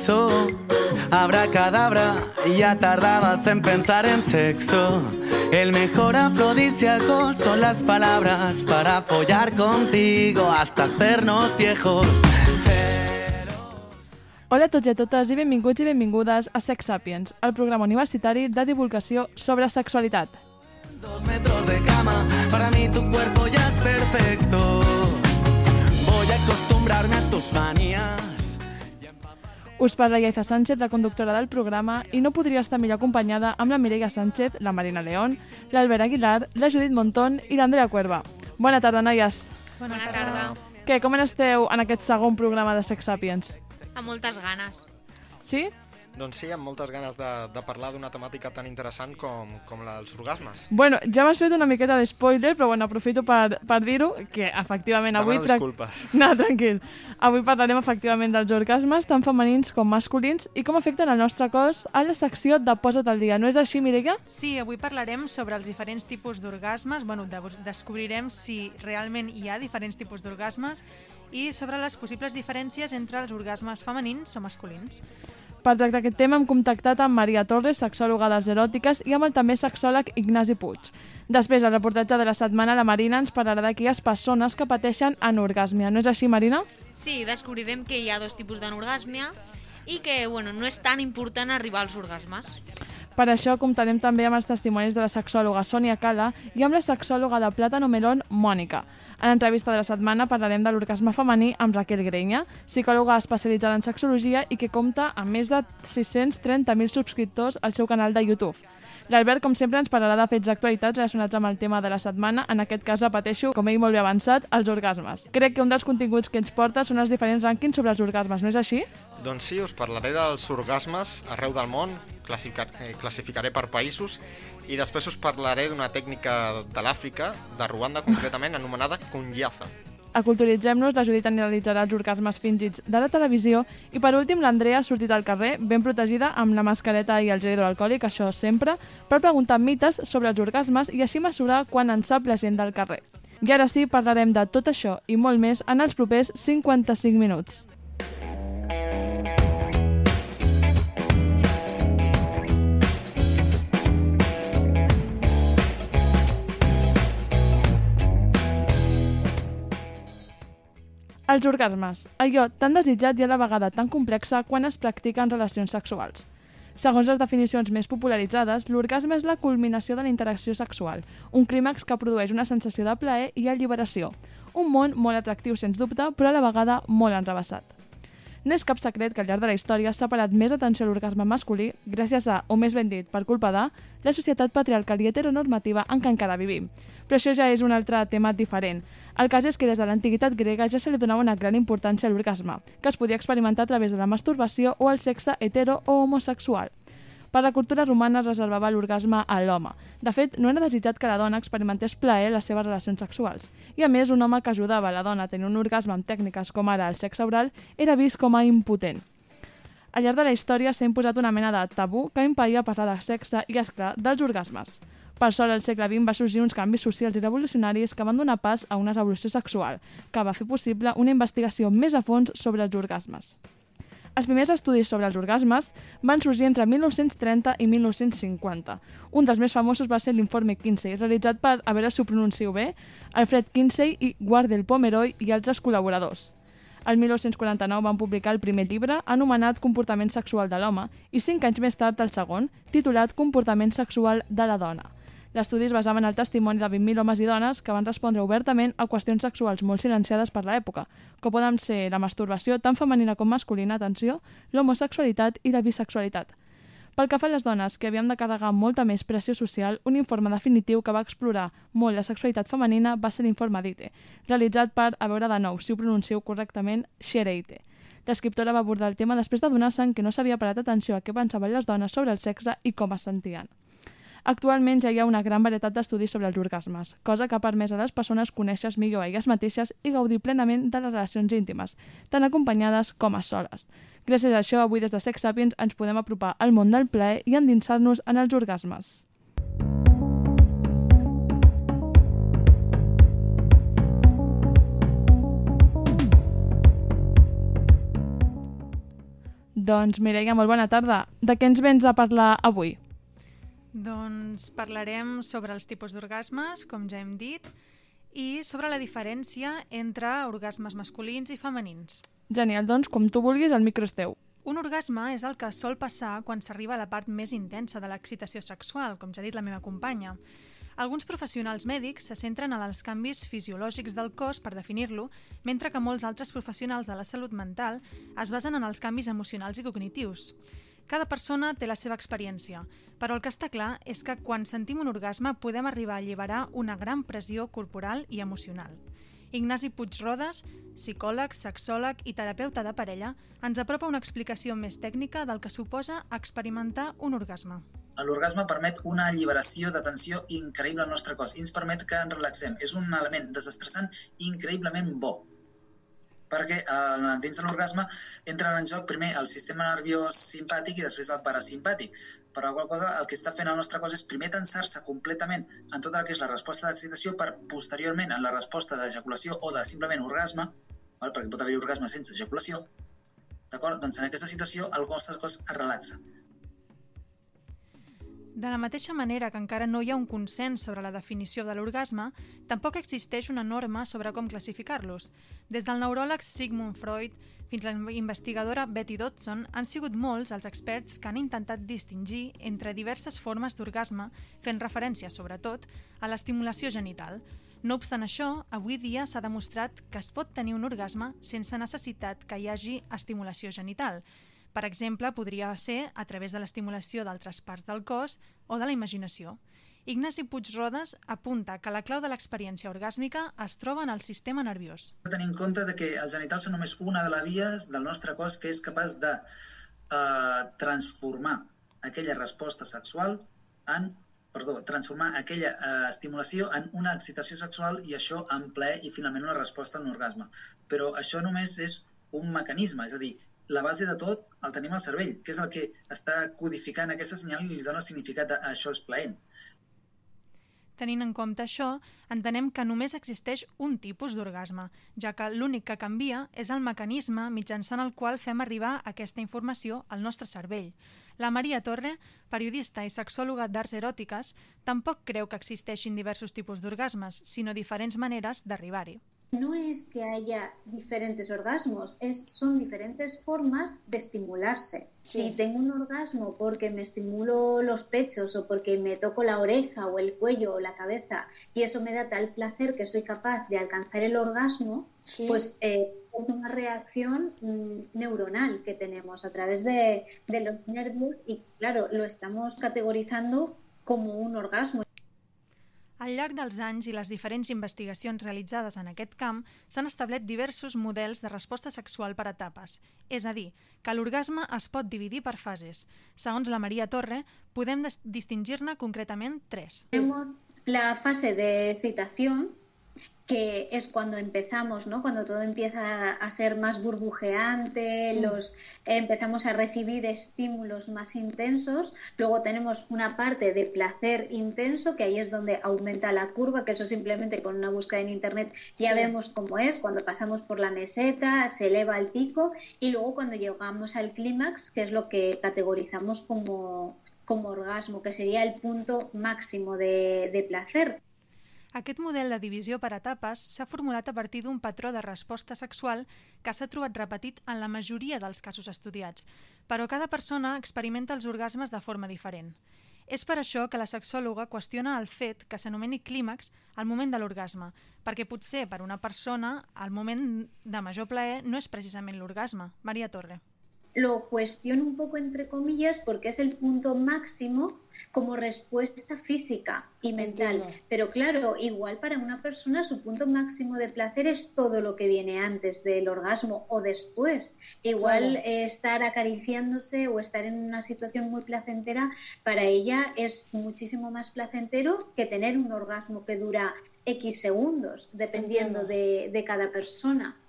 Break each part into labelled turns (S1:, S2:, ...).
S1: sexo. Abracadabra, ya tardabas en pensar en sexo. El mejor afrodisíaco son las palabras para follar contigo hasta hacernos viejos.
S2: Hola a tots i a totes i benvinguts i benvingudes a Sex Sapiens, el programa universitari de divulgació sobre sexualitat.
S1: Dos metros de cama, para mí tu cuerpo ya es perfecto. Voy a acostumbrarme a tus manías.
S2: Us parla Iaiza Sánchez, la conductora del programa, i no podria estar millor acompanyada amb la Mireia Sánchez, la Marina León, l'Albert Aguilar, la Judit Montón i l'Andrea Cuerva. Bona tarda, noies.
S3: Bona, tarda.
S2: Què, com esteu en aquest segon programa de Sex Sapiens?
S3: Amb moltes ganes.
S2: Sí?
S4: Doncs sí, amb moltes ganes de, de parlar d'una temàtica tan interessant com, com la dels orgasmes.
S2: Bueno, ja m'has fet una miqueta de spoiler, però bueno, aprofito per, per dir-ho, que efectivament avui...
S4: Demano disculpes.
S2: No, tranquil. Avui parlarem efectivament dels orgasmes, tant femenins com masculins, i com afecten el nostre cos a la secció de Posa't al dia. No és així, Mireia?
S5: Sí, avui parlarem sobre els diferents tipus d'orgasmes, bueno, de, descobrirem si realment hi ha diferents tipus d'orgasmes i sobre les possibles diferències entre els orgasmes femenins o masculins.
S2: Per tractar aquest tema hem contactat amb Maria Torres, sexòloga d'arts eròtiques, i amb el també sexòleg Ignasi Puig. Després, al reportatge de la setmana, la Marina ens parlarà d'aquelles persones que pateixen anorgàsmia. No és així, Marina?
S3: Sí, descobrirem que hi ha dos tipus d'anorgàsmia i que bueno, no és tan important arribar als orgasmes.
S2: Per això comptarem també amb els testimonis de la sexòloga Sònia Cala i amb la sexòloga de Plàtano Melón, Mònica. En l'entrevista de la setmana parlarem de l'orgasme femení amb Raquel Grenya, psicòloga especialitzada en sexologia i que compta amb més de 630.000 subscriptors al seu canal de YouTube. L'Albert, com sempre, ens parlarà de fets d'actualitats relacionats amb el tema de la setmana, en aquest cas repeteixo, com ell molt bé avançat, els orgasmes. Crec que un dels continguts que ens porta són els diferents rànquings sobre els orgasmes, no és així?
S4: Doncs sí, us parlaré dels orgasmes arreu del món, eh, classificaré per països, i després us parlaré d'una tècnica de l'Àfrica, de Ruanda concretament, anomenada kunyaza.
S2: Aculturitzem-nos, la Judit analitzarà els orgasmes fingits de la televisió i per últim l'Andrea ha sortit al carrer ben protegida amb la mascareta i el gel hidroalcohòlic, això sempre, per preguntar mites sobre els orgasmes i així mesurar quan en sap la gent del carrer. I ara sí, parlarem de tot això i molt més en els propers 55 minuts. Els orgasmes, allò tan desitjat i a la vegada tan complexa quan es practiquen relacions sexuals. Segons les definicions més popularitzades, l'orgasme és la culminació de la interacció sexual, un clímax que produeix una sensació de plaer i alliberació. Un món molt atractiu, sens dubte, però a la vegada molt enrevessat. No és cap secret que al llarg de la història s'ha parat més atenció a l'orgasme masculí gràcies a, o més ben dit, per culpa de, la societat patriarcal i heteronormativa en què encara vivim. Però això ja és un altre tema diferent. El cas és que des de l'antiguitat grega ja se li donava una gran importància a l'orgasme, que es podia experimentar a través de la masturbació o el sexe hetero o homosexual. Per la cultura romana es reservava l'orgasme a l'home. De fet, no era desitjat que la dona experimentés plaer les seves relacions sexuals. I a més, un home que ajudava la dona a tenir un orgasme amb tècniques com ara el sexe oral era vist com a impotent. Al llarg de la història s'ha imposat una mena de tabú que impedia parlar de sexe i, esclar, dels orgasmes. Per sort, al segle XX va sorgir uns canvis socials i revolucionaris que van donar pas a una revolució sexual, que va fer possible una investigació més a fons sobre els orgasmes. Els primers estudis sobre els orgasmes van sorgir entre 1930 i 1950. Un dels més famosos va ser l'informe Kinsey, realitzat per, a veure si ho pronuncio bé, Alfred Kinsey i Wardell Pomeroy i altres col·laboradors. El 1949 van publicar el primer llibre, anomenat Comportament sexual de l'home, i cinc anys més tard el segon, titulat Comportament sexual de la dona. L'estudi es basava en el testimoni de 20.000 homes i dones que van respondre obertament a qüestions sexuals molt silenciades per l'època, com poden ser la masturbació, tant femenina com masculina, atenció, l'homosexualitat i la bisexualitat. Pel que fa a les dones, que havíem de carregar molta més pressió social, un informe definitiu que va explorar molt la sexualitat femenina va ser l'informe Dite, realitzat per, a veure de nou si ho pronuncio correctament, Xereite. L'escriptora va abordar el tema després de donar-se que no s'havia parat atenció a què pensaven les dones sobre el sexe i com es sentien. Actualment ja hi ha una gran varietat d'estudis sobre els orgasmes, cosa que ha permès a les persones conèixer millor a elles mateixes i gaudir plenament de les relacions íntimes, tant acompanyades com a soles. Gràcies a això, avui des de Sex Sapiens ens podem apropar al món del plaer i endinsar-nos en els orgasmes. Doncs Mireia, molt bona tarda. De què ens vens a parlar avui?
S5: Doncs parlarem sobre els tipus d'orgasmes, com ja hem dit, i sobre la diferència entre orgasmes masculins i femenins.
S2: Genial, doncs, com tu vulguis, el micro és teu.
S5: Un orgasme és el que sol passar quan s'arriba a la part més intensa de l'excitació sexual, com ja ha dit la meva companya. Alguns professionals mèdics se centren en els canvis fisiològics del cos per definir-lo, mentre que molts altres professionals de la salut mental es basen en els canvis emocionals i cognitius. Cada persona té la seva experiència, però el que està clar és que quan sentim un orgasme podem arribar a alliberar una gran pressió corporal i emocional. Ignasi Puigrodes, psicòleg, sexòleg i terapeuta de parella, ens apropa una explicació més tècnica del que suposa experimentar un orgasme.
S6: L'orgasme permet una alliberació de tensió increïble al nostre cos i ens permet que ens relaxem. És un element desestressant increïblement bo perquè eh, dins de l'orgasme entren en joc primer el sistema nerviós simpàtic i després el parasimpàtic. Per la qual cosa el que està fent el nostre cos és primer tensar-se completament en tota la que és la resposta d'excitació per posteriorment en la resposta d'ejaculació o de simplement orgasme, val? perquè pot haver orgasme sense ejaculació, d'acord? Doncs en aquesta situació el nostre cos es relaxa.
S5: De la mateixa manera que encara no hi ha un consens sobre la definició de l'orgasme, tampoc existeix una norma sobre com classificar-los. Des del neuròleg Sigmund Freud fins a la investigadora Betty Dodson han sigut molts els experts que han intentat distingir entre diverses formes d'orgasme, fent referència, sobretot, a l'estimulació genital. No obstant això, avui dia s'ha demostrat que es pot tenir un orgasme sense necessitat que hi hagi estimulació genital, per exemple, podria ser a través de l'estimulació d'altres parts del cos o de la imaginació. Ignasi Puigrodes apunta que la clau de l'experiència orgàsmica es troba en el sistema nerviós.
S6: Tenir en compte de que els genitals són només una de les vies del nostre cos que és capaç de eh, transformar aquella resposta sexual en perdó, transformar aquella eh, estimulació en una excitació sexual i això en ple i finalment una resposta en orgasme. Però això només és un mecanisme, és a dir, la base de tot el tenim al cervell, que és el que està codificant aquesta senyal i li dona significat de això és plaent.
S5: Tenint en compte això, entenem que només existeix un tipus d'orgasme, ja que l'únic que canvia és el mecanisme mitjançant el qual fem arribar aquesta informació al nostre cervell. La Maria Torre, periodista i sexòloga d'arts eròtiques, tampoc creu que existeixin diversos tipus d'orgasmes, sinó diferents maneres d'arribar-hi
S7: no es que haya diferentes orgasmos, es, son diferentes formas de estimularse. Sí. Si tengo un orgasmo porque me estimulo los pechos o porque me toco la oreja o el cuello o la cabeza y eso me da tal placer que soy capaz de alcanzar el orgasmo, sí. pues eh, es una reacción mm, neuronal que tenemos a través de, de los nervios y claro, lo estamos categorizando como un orgasmo.
S5: Al llarg dels anys i les diferents investigacions realitzades en aquest camp, s'han establert diversos models de resposta sexual per etapes. És a dir, que l'orgasme es pot dividir per fases. Segons la Maria Torre, podem distingir-ne concretament tres.
S7: La fase de excitación, que es cuando empezamos, ¿no? Cuando todo empieza a ser más burbujeante, los empezamos a recibir estímulos más intensos. Luego tenemos una parte de placer intenso, que ahí es donde aumenta la curva, que eso simplemente con una búsqueda en internet ya sí. vemos cómo es. Cuando pasamos por la meseta, se eleva el pico y luego cuando llegamos al clímax, que es lo que categorizamos como como orgasmo, que sería el punto máximo de, de placer.
S5: Aquest model de divisió per etapes s'ha formulat a partir d'un patró de resposta sexual que s'ha trobat repetit en la majoria dels casos estudiats, però cada persona experimenta els orgasmes de forma diferent. És per això que la sexòloga qüestiona el fet que s'anomeni clímax al moment de l'orgasme, perquè potser per una persona el moment de major plaer no és precisament l'orgasme. Maria Torre
S7: lo cuestiono un poco entre comillas porque es el punto máximo como respuesta física y mental. Entiendo. Pero claro, igual para una persona su punto máximo de placer es todo lo que viene antes del orgasmo o después. Igual claro. eh, estar acariciándose o estar en una situación muy placentera para ella es muchísimo más placentero que tener un orgasmo que dura X segundos, dependiendo de, de cada persona.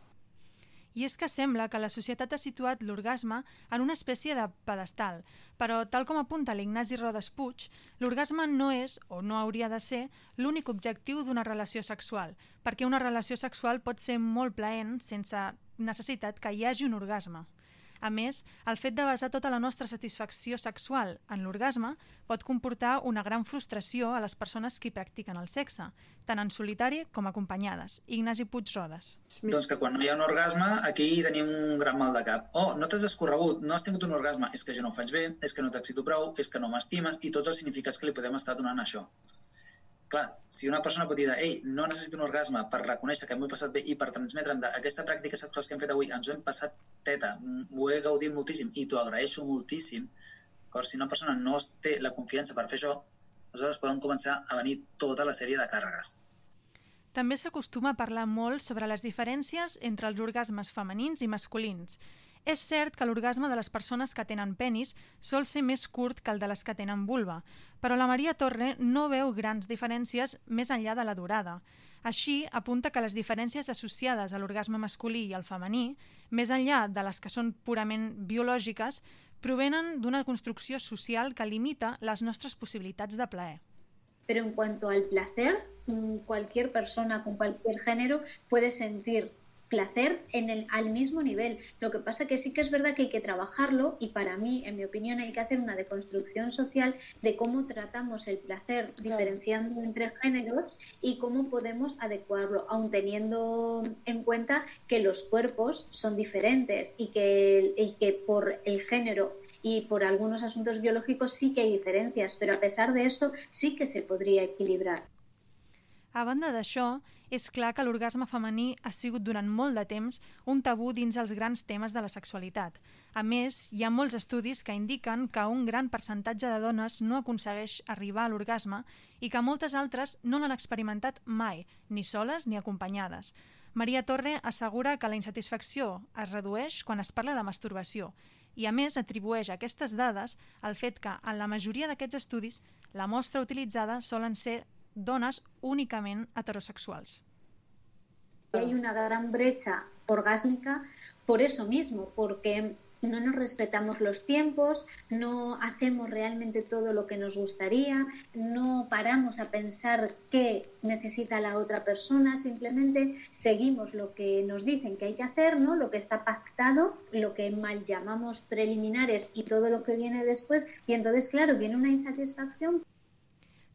S5: I és que sembla que la societat ha situat l'orgasme en una espècie de pedestal, però tal com apunta l'Ignasi Rodes Puig, l'orgasme no és, o no hauria de ser, l'únic objectiu d'una relació sexual, perquè una relació sexual pot ser molt plaent sense necessitat que hi hagi un orgasme. A més, el fet de basar tota la nostra satisfacció sexual en l'orgasme pot comportar una gran frustració a les persones que practiquen el sexe, tant en solitari com acompanyades. Ignasi Puigrodes.
S6: Doncs que quan no hi ha un orgasme, aquí tenim un gran mal de cap. Oh, no t'has escorregut, no has tingut un orgasme, és que jo no ho faig bé, és que no t'excito prou, és que no m'estimes, i tots els significats que li podem estar donant a això clar, si una persona pot dir, ei, no necessito un orgasme per reconèixer que m'ho he passat bé i per transmetre'm d'aquesta pràctica sexual que hem fet avui, ens ho hem passat teta, ho he gaudit moltíssim i t'ho agraeixo moltíssim, si una persona no té la confiança per fer això, aleshores poden començar a venir tota la sèrie de càrregues.
S5: També s'acostuma a parlar molt sobre les diferències entre els orgasmes femenins i masculins. És cert que l'orgasme de les persones que tenen penis sol ser més curt que el de les que tenen vulva, però la Maria Torre no veu grans diferències més enllà de la durada. Així, apunta que les diferències associades a l'orgasme masculí i al femení, més enllà de les que són purament biològiques, provenen d'una construcció social que limita les nostres possibilitats de plaer.
S7: Pero en cuanto al placer, mm, cualquier persona con cualquier género puede sentir placer en el, al mismo nivel. Lo que pasa que sí que es verdad que hay que trabajarlo y para mí, en mi opinión, hay que hacer una deconstrucción social de cómo tratamos el placer diferenciando entre géneros y cómo podemos adecuarlo, aun teniendo en cuenta que los cuerpos son diferentes y que, y que por el género y por algunos asuntos biológicos sí que hay diferencias, pero a pesar de eso sí que se podría equilibrar.
S5: A banda d'això, és clar que l'orgasme femení ha sigut durant molt de temps un tabú dins els grans temes de la sexualitat. A més, hi ha molts estudis que indiquen que un gran percentatge de dones no aconsegueix arribar a l'orgasme i que moltes altres no l'han experimentat mai, ni soles ni acompanyades. Maria Torre assegura que la insatisfacció es redueix quan es parla de masturbació i a més atribueix aquestes dades al fet que en la majoria d'aquests estudis la mostra utilitzada solen ser dones únicament heterosexuals.
S7: Hay una gran brecha orgásmica por eso mismo, porque no nos respetamos los tiempos, no hacemos realmente todo lo que nos gustaría, no paramos a pensar qué necesita la otra persona, simplemente seguimos lo que nos dicen que hay que hacer, ¿no? lo que está pactado, lo que mal llamamos preliminares y todo lo que viene después, y entonces, claro, viene una insatisfacción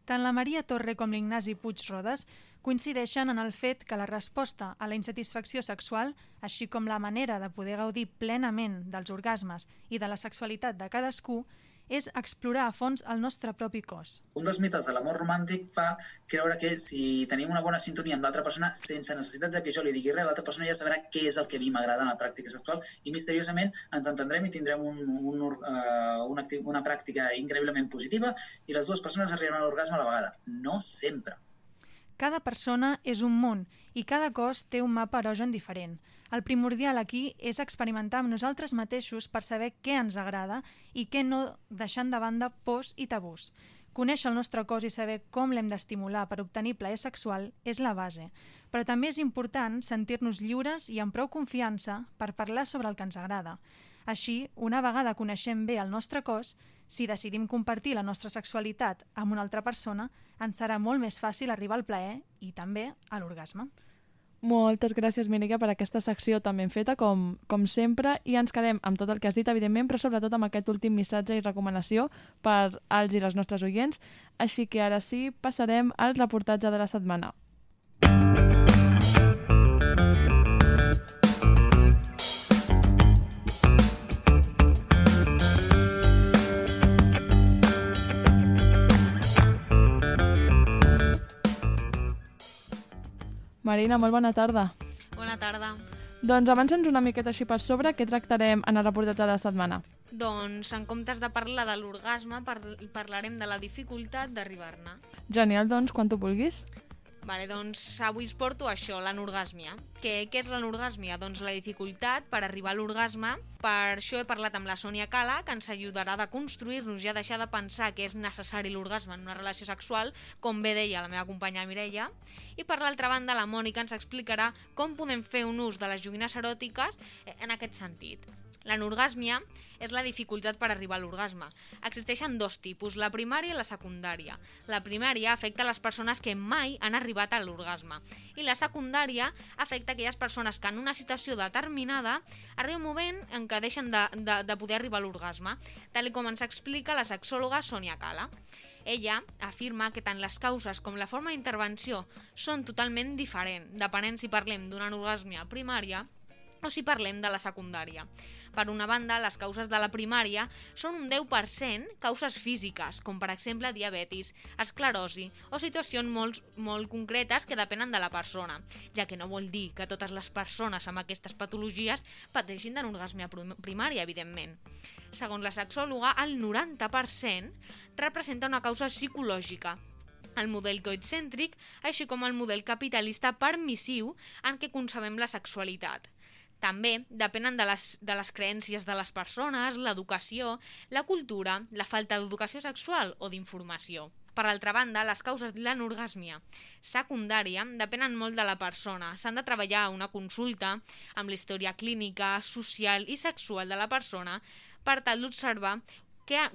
S5: Tant la Maria Torre com l'Ignasi Puig Rodes coincideixen en el fet que la resposta a la insatisfacció sexual, així com la manera de poder gaudir plenament dels orgasmes i de la sexualitat de cadascú, és explorar a fons el nostre propi cos.
S6: Un dels mites de l'amor romàntic fa creure que si tenim una bona sintonia amb l'altra persona, sense necessitat de que jo li digui res, l'altra persona ja sabrà què és el que a mi m'agrada en la pràctica sexual i misteriosament ens entendrem i tindrem un, un, uh, una, una pràctica increïblement positiva i les dues persones arribaran a l'orgasme a la vegada. No sempre.
S5: Cada persona és un món i cada cos té un mapa erogen diferent. El primordial aquí és experimentar amb nosaltres mateixos per saber què ens agrada i què no, deixant de banda pors i tabús. Conèixer el nostre cos i saber com l'hem d'estimular per obtenir plaer sexual és la base, però també és important sentir-nos lliures i amb prou confiança per parlar sobre el que ens agrada. Així, una vegada coneixem bé el nostre cos, si decidim compartir la nostra sexualitat amb una altra persona, ens serà molt més fàcil arribar al plaer i també a l'orgasme.
S2: Moltes gràcies, Mireia, per aquesta secció tan ben feta, com, com sempre, i ens quedem amb tot el que has dit, evidentment, però sobretot amb aquest últim missatge i recomanació per als i les nostres oients. Així que ara sí, passarem al reportatge de la setmana. Marina, molt bona tarda.
S3: Bona tarda.
S2: Doncs avança'ns una miqueta així per sobre, què tractarem en el reportatge de la setmana?
S3: Doncs en comptes de parlar de l'orgasme, par parlarem de la dificultat d'arribar-ne.
S2: Genial, doncs, quan tu vulguis.
S3: Vale, doncs avui us porto això, l'anorgàsmia. Què, què és l'anorgàsmia? Doncs la dificultat per arribar a l'orgasme. Per això he parlat amb la Sònia Cala, que ens ajudarà a construir-nos i a deixar de pensar que és necessari l'orgasme en una relació sexual, com bé deia la meva companya Mireia. I per l'altra banda, la Mònica ens explicarà com podem fer un ús de les joguines eròtiques en aquest sentit. L'anorgàsmia és la dificultat per arribar a l'orgasme. Existeixen dos tipus, la primària i la secundària. La primària afecta les persones que mai han arribat a l'orgasme i la secundària afecta aquelles persones que en una situació determinada arriba un moment en què deixen de, de, de poder arribar a l'orgasme, tal com ens explica la sexòloga Sonia Cala. Ella afirma que tant les causes com la forma d'intervenció són totalment diferents, depenent si parlem d'una anorgàsmia primària o si parlem de la secundària. Per una banda, les causes de la primària són un 10% causes físiques, com per exemple diabetis, esclerosi o situacions molt, molt concretes que depenen de la persona, ja que no vol dir que totes les persones amb aquestes patologies pateixin d'anorgàsmia primària, evidentment. Segons la sexòloga, el 90% representa una causa psicològica, el model coitcèntric, així com el model capitalista permissiu en què concebem la sexualitat. També depenen de les, de les creències de les persones, l'educació, la cultura, la falta d'educació sexual o d'informació. Per altra banda, les causes de l'anorgàsmia secundària depenen molt de la persona. S'han de treballar una consulta amb la història clínica, social i sexual de la persona per tal d'observar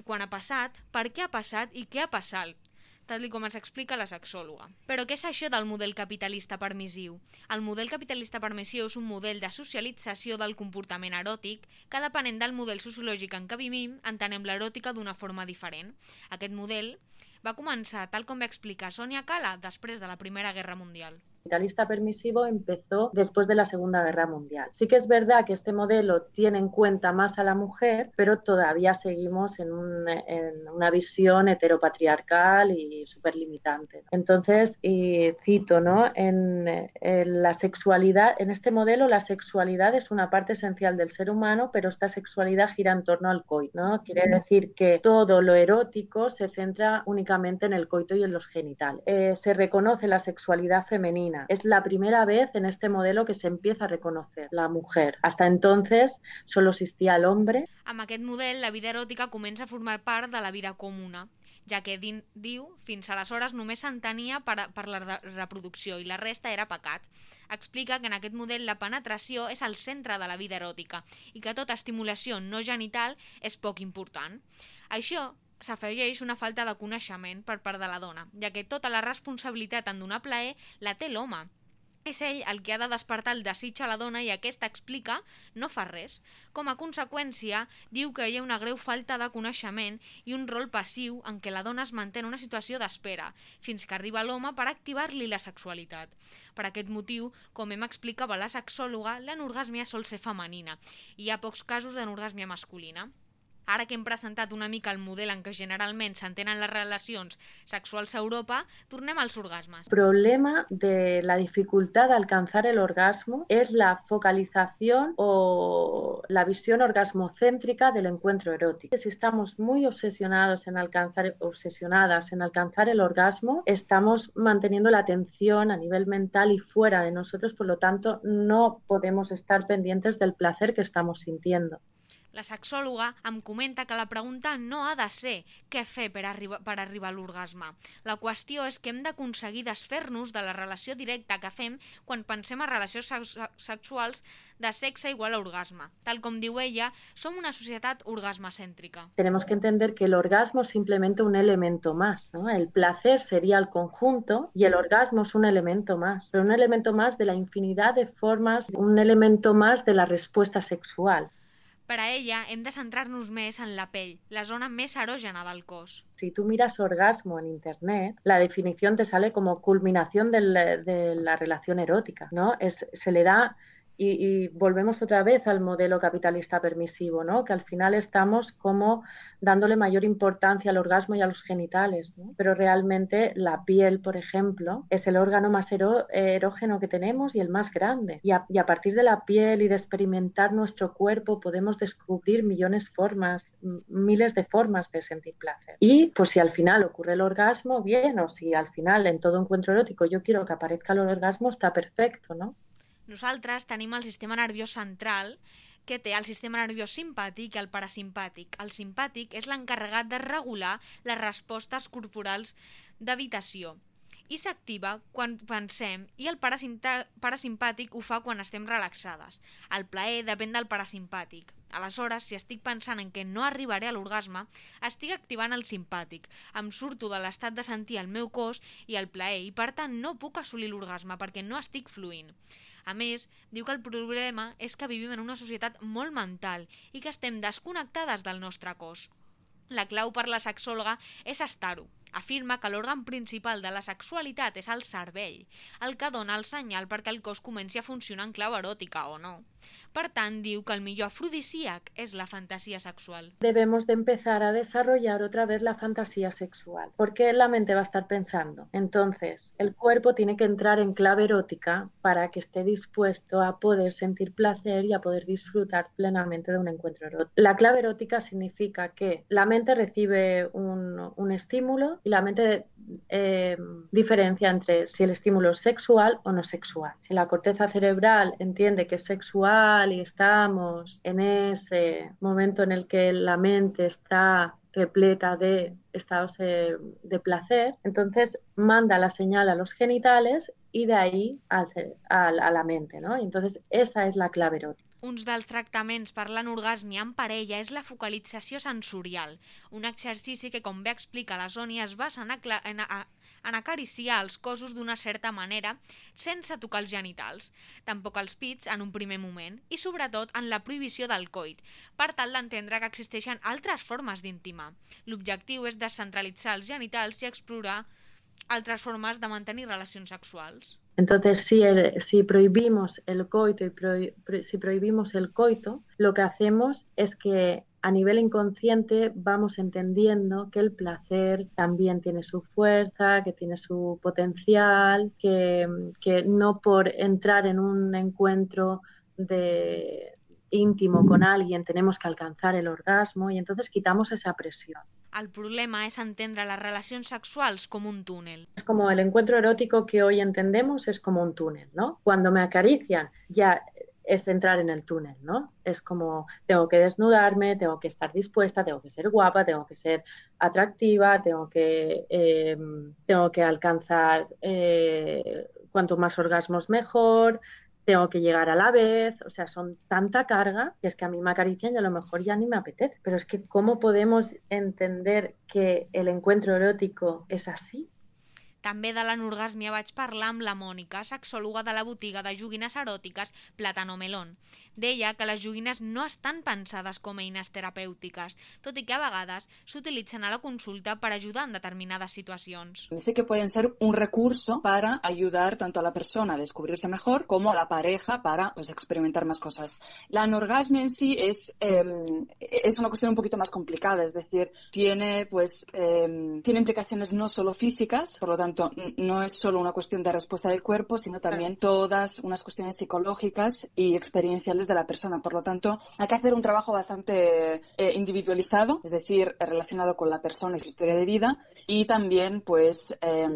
S3: quan ha passat, per què ha passat i què ha passat tal com ens explica la sexòloga. Però què és això del model capitalista permissiu? El model capitalista permissiu és un model de socialització del comportament eròtic que, depenent del model sociològic en què vivim, entenem l'eròtica d'una forma diferent. Aquest model va començar, tal com va explicar Sonia Cala, després de la Primera Guerra Mundial
S8: capitalista permisivo empezó después de la Segunda Guerra Mundial. Sí que es verdad que este modelo tiene en cuenta más a la mujer, pero todavía seguimos en, un, en una visión heteropatriarcal y súper limitante. Entonces, y cito, ¿no? En, en, la sexualidad, en este modelo la sexualidad es una parte esencial del ser humano, pero esta sexualidad gira en torno al coito, ¿no? Quiere decir que todo lo erótico se centra únicamente en el coito y en los genitales. Eh, se reconoce la sexualidad femenina femenina. Es la primera vez en este modelo que se empieza a reconocer la mujer. Hasta entonces solo existía el hombre.
S3: Amb aquest model, la vida eròtica comença a formar part de la vida comuna, ja que din, diu fins aleshores només s'entenia per, per la reproducció i la resta era pecat. Explica que en aquest model la penetració és el centre de la vida eròtica i que tota estimulació no genital és poc important. Això s'afegeix una falta de coneixement per part de la dona, ja que tota la responsabilitat en donar plaer la té l'home. És ell el que ha de despertar el desig a la dona i aquesta explica no fa res. Com a conseqüència, diu que hi ha una greu falta de coneixement i un rol passiu en què la dona es manté en una situació d'espera, fins que arriba l'home per activar-li la sexualitat. Per aquest motiu, com hem explicava la sexòloga, l'anorgàsmia sol ser femenina i hi ha pocs casos d'anorgàsmia masculina. Ara que hem presentat una mica el model en què generalment s'entenen les relacions sexuals a Europa, tornem als orgasmes.
S8: El problema de la dificultad de alcanzar el orgasmo es la focalización o la visión orgasmocéntrica del encuentro erótico. Si estamos muy obsesionados en alcanzar, obsesionadas en alcanzar el orgasmo, estamos manteniendo la atención a nivel mental y fuera de nosotros, por lo tanto, no podemos estar pendientes del placer que estamos sintiendo.
S3: La sexòloga em comenta que la pregunta no ha de ser què fer per, arriba, per arribar a l'orgasme. La qüestió és que hem d'aconseguir desfer-nos de la relació directa que fem quan pensem a relacions sexuals de sexe igual a orgasme. Tal com diu ella, som una societat orgasmacèntrica.
S8: Tenemos que entender que el orgasmo es simplemente un elemento más. ¿no? El placer sería el conjunto y el orgasmo es un elemento más, pero un elemento más de la infinidad de formas, un elemento más de la respuesta sexual.
S3: Per a ella hem de centrar-nos més en la pell, la zona més erògena del cos.
S8: Si tú miras orgasmo en internet, la definición te sale como culminación de la relación erótica, ¿no? Es, se le da y, volvemos otra vez al modelo capitalista permisivo, ¿no? que al final estamos como dándole mayor importancia al orgasmo y a los genitales, ¿no? pero realmente la piel, por ejemplo, es el órgano más erógeno que tenemos y el más grande. Y a, y a, partir de la piel y de experimentar nuestro cuerpo podemos descubrir millones de formas, miles de formas de sentir placer. Y pues si al final ocurre el orgasmo, bien, o si al final en todo encuentro erótico yo quiero que aparezca el orgasmo, está perfecto, ¿no?
S3: Nosaltres tenim el sistema nerviós central que té el sistema nerviós simpàtic i el parasimpàtic. El simpàtic és l'encarregat de regular les respostes corporals d'habitació i s'activa quan pensem i el parasimpàtic ho fa quan estem relaxades. El plaer depèn del parasimpàtic. Aleshores, si estic pensant en que no arribaré a l'orgasme, estic activant el simpàtic, em surto de l'estat de sentir el meu cos i el plaer i per tant no puc assolir l'orgasme perquè no estic fluint. A més, diu que el problema és que vivim en una societat molt mental i que estem desconnectades del nostre cos. La clau per la sexòloga és estar-ho, afirma que l'òrgan principal de la sexualitat és el cervell, el que dona el senyal perquè el cos comenci a funcionar en clau eròtica o no. Per tant, diu que el millor afrodisíac es la fantasía sexual.
S8: Debemos de empezar a desarrollar otra vez la fantasía sexual, porque la mente va a estar pensando. Entonces, el cuerpo tiene que entrar en clave erótica para que esté dispuesto a poder sentir placer y a poder disfrutar plenamente de un encuentro erótico. La clave erótica significa que la mente recibe un, un estímulo y la mente eh, diferencia entre si el estímulo es sexual o no sexual. Si la corteza cerebral entiende que es sexual y estamos en ese momento en el que la mente está repleta de estados eh, de placer, entonces manda la señal a los genitales y de ahí al, a, a la mente, ¿no? Entonces esa es la clave erótica.
S3: Uns dels tractaments per l'anorgàsmia en parella és la focalització sensorial, un exercici que, com bé explica la Sònia, es basa en, en, en acariciar els cossos d'una certa manera sense tocar els genitals, tampoc els pits en un primer moment, i sobretot en la prohibició del coit, per tal d'entendre que existeixen altres formes d'intimar. L'objectiu és descentralitzar els genitals i explorar altres formes de mantenir relacions sexuals.
S8: Entonces, si, el, si prohibimos el coito y pro, pro, si prohibimos el coito, lo que hacemos es que a nivel inconsciente vamos entendiendo que el placer también tiene su fuerza, que tiene su potencial, que, que no por entrar en un encuentro de, íntimo con alguien tenemos que alcanzar el orgasmo y entonces quitamos esa presión.
S3: El problema es entendre las relacions sexuals como un túnel.
S8: Es como el encuentro erótico que hoy entendemos es como un túnel, ¿no? Cuando me acarician ya es entrar en el túnel, ¿no? Es como tengo que desnudarme, tengo que estar dispuesta, tengo que ser guapa, tengo que ser atractiva, tengo que, eh, tengo que alcanzar eh, cuanto más orgasmos mejor, tengo que llegar a la vez, o sea, son tanta carga que es que a mí me acarician y a lo mejor ya ni me apetece. Pero es que, ¿cómo podemos entender que el encuentro erótico es así?
S3: També de l'anorgàsmia vaig parlar amb la Mònica, sexòloga de la botiga de joguines eròtiques Plátano Melón. Deia que les joguines no estan pensades com a eines terapèutiques, tot i que a vegades s'utilitzen a la consulta per ajudar en determinades situacions.
S9: Sí que pueden ser un recurso para ayudar tanto a la persona a descubrirse mejor como a la pareja para pues, experimentar más cosas. La anorgasmia en sí es, eh, es una cuestión un poquito más complicada, es decir, tiene, pues, eh, tiene implicaciones no solo físicas, por lo tanto, tanto, no es solo una cuestión de respuesta del cuerpo, sino también todas unas cuestiones psicológicas y experienciales de la persona. Por lo tanto, hay que hacer un trabajo bastante eh, individualizado, es decir, relacionado con la persona y su historia de vida, y también, pues, eh,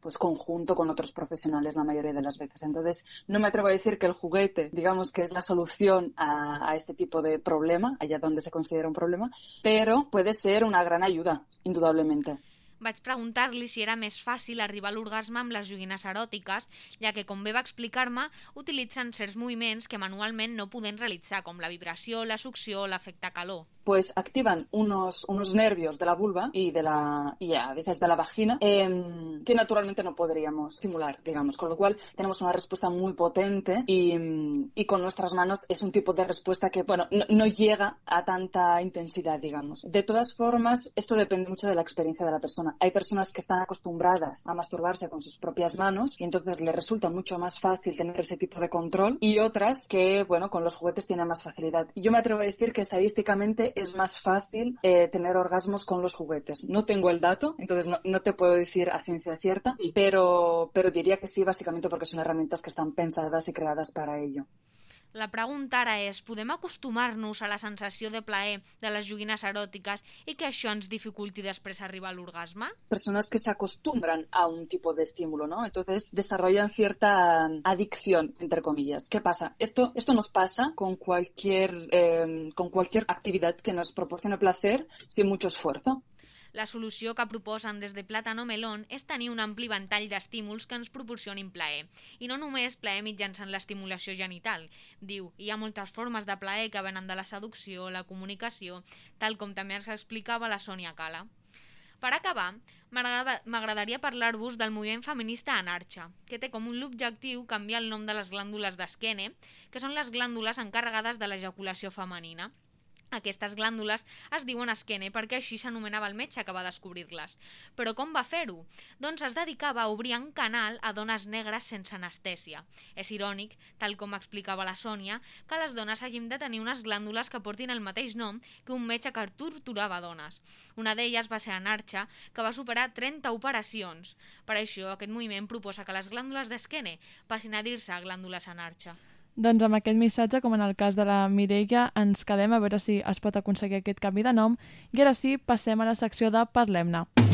S9: pues conjunto con otros profesionales la mayoría de las veces. Entonces, no me atrevo a decir que el juguete, digamos que es la solución a este tipo de problema, allá donde se considera un problema, pero puede ser una gran ayuda, indudablemente.
S3: Vaig preguntar-li si era més fàcil arribar a l'orgasme amb les joguines eròtiques, ja que, com bé va explicar-me, utilitzen certs moviments que manualment no podem realitzar, com la vibració, la succió o l'efecte calor.
S9: Pues activan unos, unos nervios de la vulva y, de la, y a veces de la vagina eh, que naturalmente no podríamos estimular, digamos. Con lo cual tenemos una respuesta muy potente y, y con nuestras manos es un tipo de respuesta que, bueno, no, no llega a tanta intensidad, digamos. De todas formas, esto depende mucho de la experiencia de la persona. Hay personas que están acostumbradas a masturbarse con sus propias manos y entonces les resulta mucho más fácil tener ese tipo de control y otras que, bueno, con los juguetes tienen más facilidad. Yo me atrevo a decir que estadísticamente es más fácil eh, tener orgasmos con los juguetes. No tengo el dato, entonces no, no, te puedo decir a ciencia cierta, pero, pero diría que sí, básicamente porque son herramientas que están pensadas y creadas para ello.
S3: La pregunta ara és, podem acostumar-nos a la sensació de plaer de les joguines eròtiques i que això ens dificulti després arribar a l'orgasme?
S9: Personas que se acostumbran a un tipo de ¿no? Entonces desarrollan cierta adicción, entre comillas. ¿Qué pasa? Esto, esto nos pasa con cualquier, eh, con cualquier actividad que nos proporcione placer sin mucho esfuerzo.
S3: La solució que proposen des de Plátano Melón és tenir un ampli ventall d'estímuls que ens proporcionin plaer. I no només plaer mitjançant l'estimulació genital. Diu, hi ha moltes formes de plaer que venen de la seducció, la comunicació, tal com també ens explicava la Sònia Cala. Per acabar, m'agradaria parlar-vos del moviment feminista Anarxa, que té com un objectiu canviar el nom de les glàndules d'esquene, que són les glàndules encarregades de l'ejaculació femenina. Aquestes glàndules es diuen esquene perquè així s'anomenava el metge que va descobrir-les. Però com va fer-ho? Doncs es dedicava a obrir un canal a dones negres sense anestèsia. És irònic, tal com explicava la Sònia, que les dones hagin de tenir unes glàndules que portin el mateix nom que un metge que torturava dones. Una d'elles va ser Anarcha, que va superar 30 operacions. Per això, aquest moviment proposa que les glàndules d'esquene passin a dir-se glàndules Anarcha.
S2: Doncs amb aquest missatge, com en el cas de la Mireia, ens quedem a veure si es pot aconseguir aquest canvi de nom. I ara sí, passem a la secció de Parlem-ne.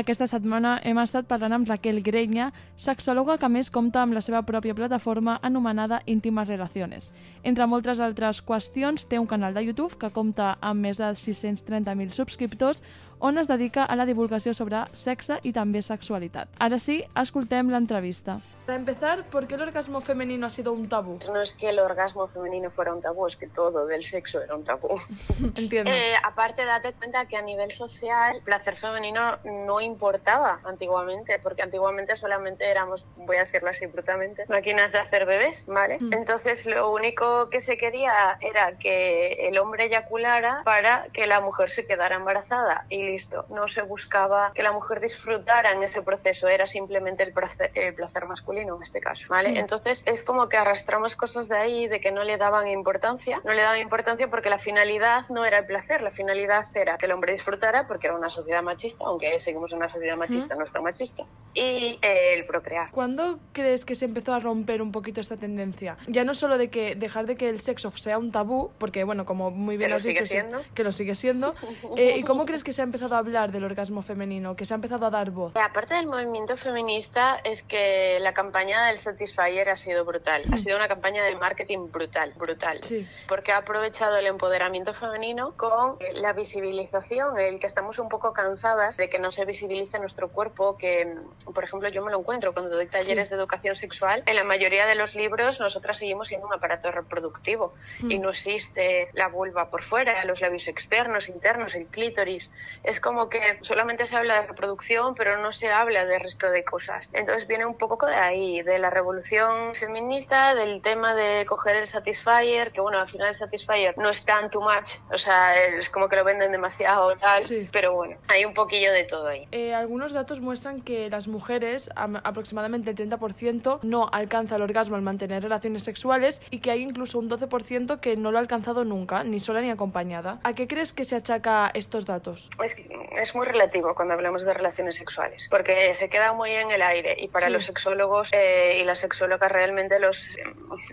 S2: Aquesta setmana hem estat parlant amb Raquel Grenya, sexòloga que més compta amb la seva pròpia plataforma anomenada Íntimes Relaciones. Entre moltes altres qüestions, té un canal de YouTube que compta amb més de 630.000 subscriptors on es dedica a la divulgació sobre sexe i també sexualitat. Ara sí, escoltem l'entrevista. Para empezar, ¿por qué el orgasmo femenino ha sido un tabú?
S10: No es que el orgasmo femenino fuera un tabú, es que todo del sexo era un tabú.
S2: Entiendo.
S10: Eh, aparte, date cuenta que a nivel social, el placer femenino no importaba antiguamente, porque antiguamente solamente éramos, voy a decirlo así brutalmente, máquinas de hacer bebés, ¿vale?
S2: Mm.
S10: Entonces, lo único que se quería era que el hombre eyaculara para que la mujer se quedara embarazada y listo. No se buscaba que la mujer disfrutara en ese proceso, era simplemente el placer, el placer masculino en este caso, ¿vale?
S2: Sí.
S10: Entonces es como que arrastramos cosas de ahí de que no le daban importancia, no le daban importancia porque la finalidad no era el placer, la finalidad era que el hombre disfrutara porque era una sociedad machista, aunque seguimos en una sociedad machista, no está machista, y eh, el procrear.
S2: ¿Cuándo crees que se empezó a romper un poquito esta tendencia? Ya no solo de que dejar de que el sexo sea un tabú, porque bueno, como muy bien has dicho, sí, que lo sigue siendo. eh, ¿Y cómo crees que se ha empezado a hablar del orgasmo femenino, que se ha empezado a dar voz?
S10: Aparte del movimiento feminista, es que la campaña del Satisfyer ha sido brutal. Ha sido una campaña de marketing brutal, brutal.
S2: Sí.
S10: Porque ha aprovechado el empoderamiento femenino con la visibilización, el que estamos un poco cansadas de que no se visibilice nuestro cuerpo, que, por ejemplo, yo me lo encuentro cuando doy talleres
S2: Sí.
S10: de educación sexual. En la mayoría de los libros nosotras seguimos siendo un aparato reproductivo y
S2: Mm.
S10: no existe la vulva por fuera, los labios externos, internos, el clítoris. Es como que solamente se habla de reproducción, pero no se habla del resto de cosas. Entonces viene un poco de ahí, de la revolución feminista, del tema de coger el Satisfyer, que bueno, al final el Satisfyer no es tan too much, o sea, es como que lo venden demasiado tal,
S2: Sí.
S10: pero bueno, hay un poquillo de todo ahí.
S2: Eh, algunos datos muestran que las mujeres, am- aproximadamente el 30%, no alcanza el orgasmo al mantener relaciones sexuales y que hay incluso un 12% que no lo ha alcanzado nunca, ni sola ni acompañada. ¿A qué crees que se achaca estos datos?
S10: Es, es muy relativo cuando hablamos de relaciones sexuales, porque se queda muy en el aire y para
S2: Sí.
S10: los sexólogos eh, y las sexólogas realmente los,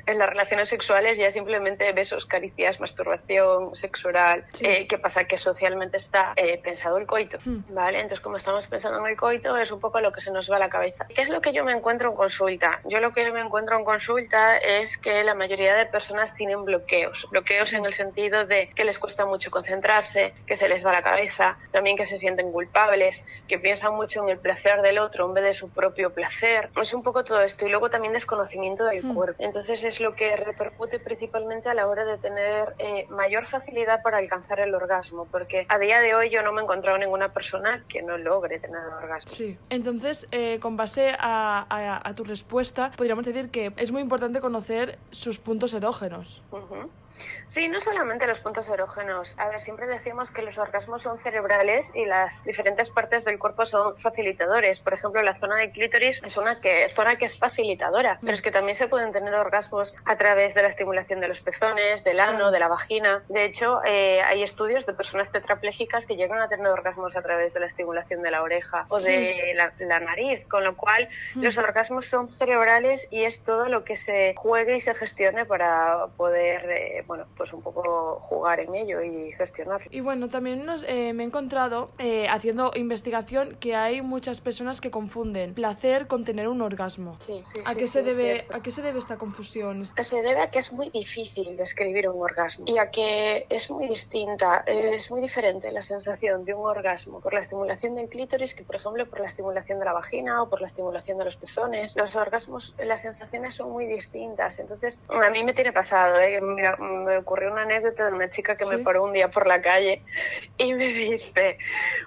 S10: en las relaciones sexuales ya simplemente besos, caricias, masturbación, sexo oral.
S2: Sí.
S10: Eh, ¿Qué pasa? Que socialmente está eh, pensado el coito,
S2: Hmm.
S10: ¿vale? Entonces como estamos pensando en el coito es un poco lo que se nos va a la cabeza. ¿Qué es lo que yo me encuentro en consulta? Yo lo que me encuentro en consulta es que la mayoría de personas tienen bloqueos, bloqueos en el sentido de que les cuesta mucho concentrarse, que se les va la cabeza, también que se sienten culpables, que piensan mucho en el placer del otro en vez de su propio placer. Es un poco todo esto y luego también desconocimiento del
S2: Hmm.
S10: cuerpo. Entonces es lo que repercute principalmente a la hora de tener eh, mayor facilidad para alcanzar el orgasmo, porque a día de hoy yo no me he encontrado ninguna persona que no logre tener el orgasmo.
S2: Sí. Entonces, eh, con base a, a- a tu respuesta, podríamos decir que es muy importante conocer sus puntos erógenos.
S10: Ujú. Sí, no solamente los puntos erógenos. A ver, siempre decimos que los orgasmos son cerebrales y las diferentes partes del cuerpo son facilitadores. Por ejemplo, la zona de clítoris es una que, zona que es facilitadora, pero es que también se pueden tener orgasmos a través de la estimulación de los pezones, del ano, de la vagina. De hecho, eh, hay estudios de personas tetrapléjicas que llegan a tener orgasmos a través de la estimulación de la oreja o
S2: Sí.
S10: de la, la nariz, con lo cual
S2: Mm.
S10: los orgasmos son cerebrales y es todo lo que se juegue y se gestione para poder, eh, bueno, pues un poco jugar en ello y gestionarlo.
S2: Y bueno, también nos, eh, me he encontrado eh, haciendo investigación que hay muchas personas que confunden placer con tener un orgasmo.
S10: Sí, sí,
S2: ¿A,
S10: sí,
S2: qué se debe. ¿A qué se debe esta confusión?
S10: Se debe a que es muy difícil describir un orgasmo y a que es muy distinta, es muy diferente la sensación de un orgasmo por la estimulación del clítoris que, por ejemplo, por la estimulación de la vagina o por la estimulación de los pezones. Los orgasmos, las sensaciones son muy distintas. Entonces, a mí me tiene pasado, ¿eh? Mira, me ocurrió una anécdota de una chica que me
S2: Sí.
S10: paró un día por la calle y me dice,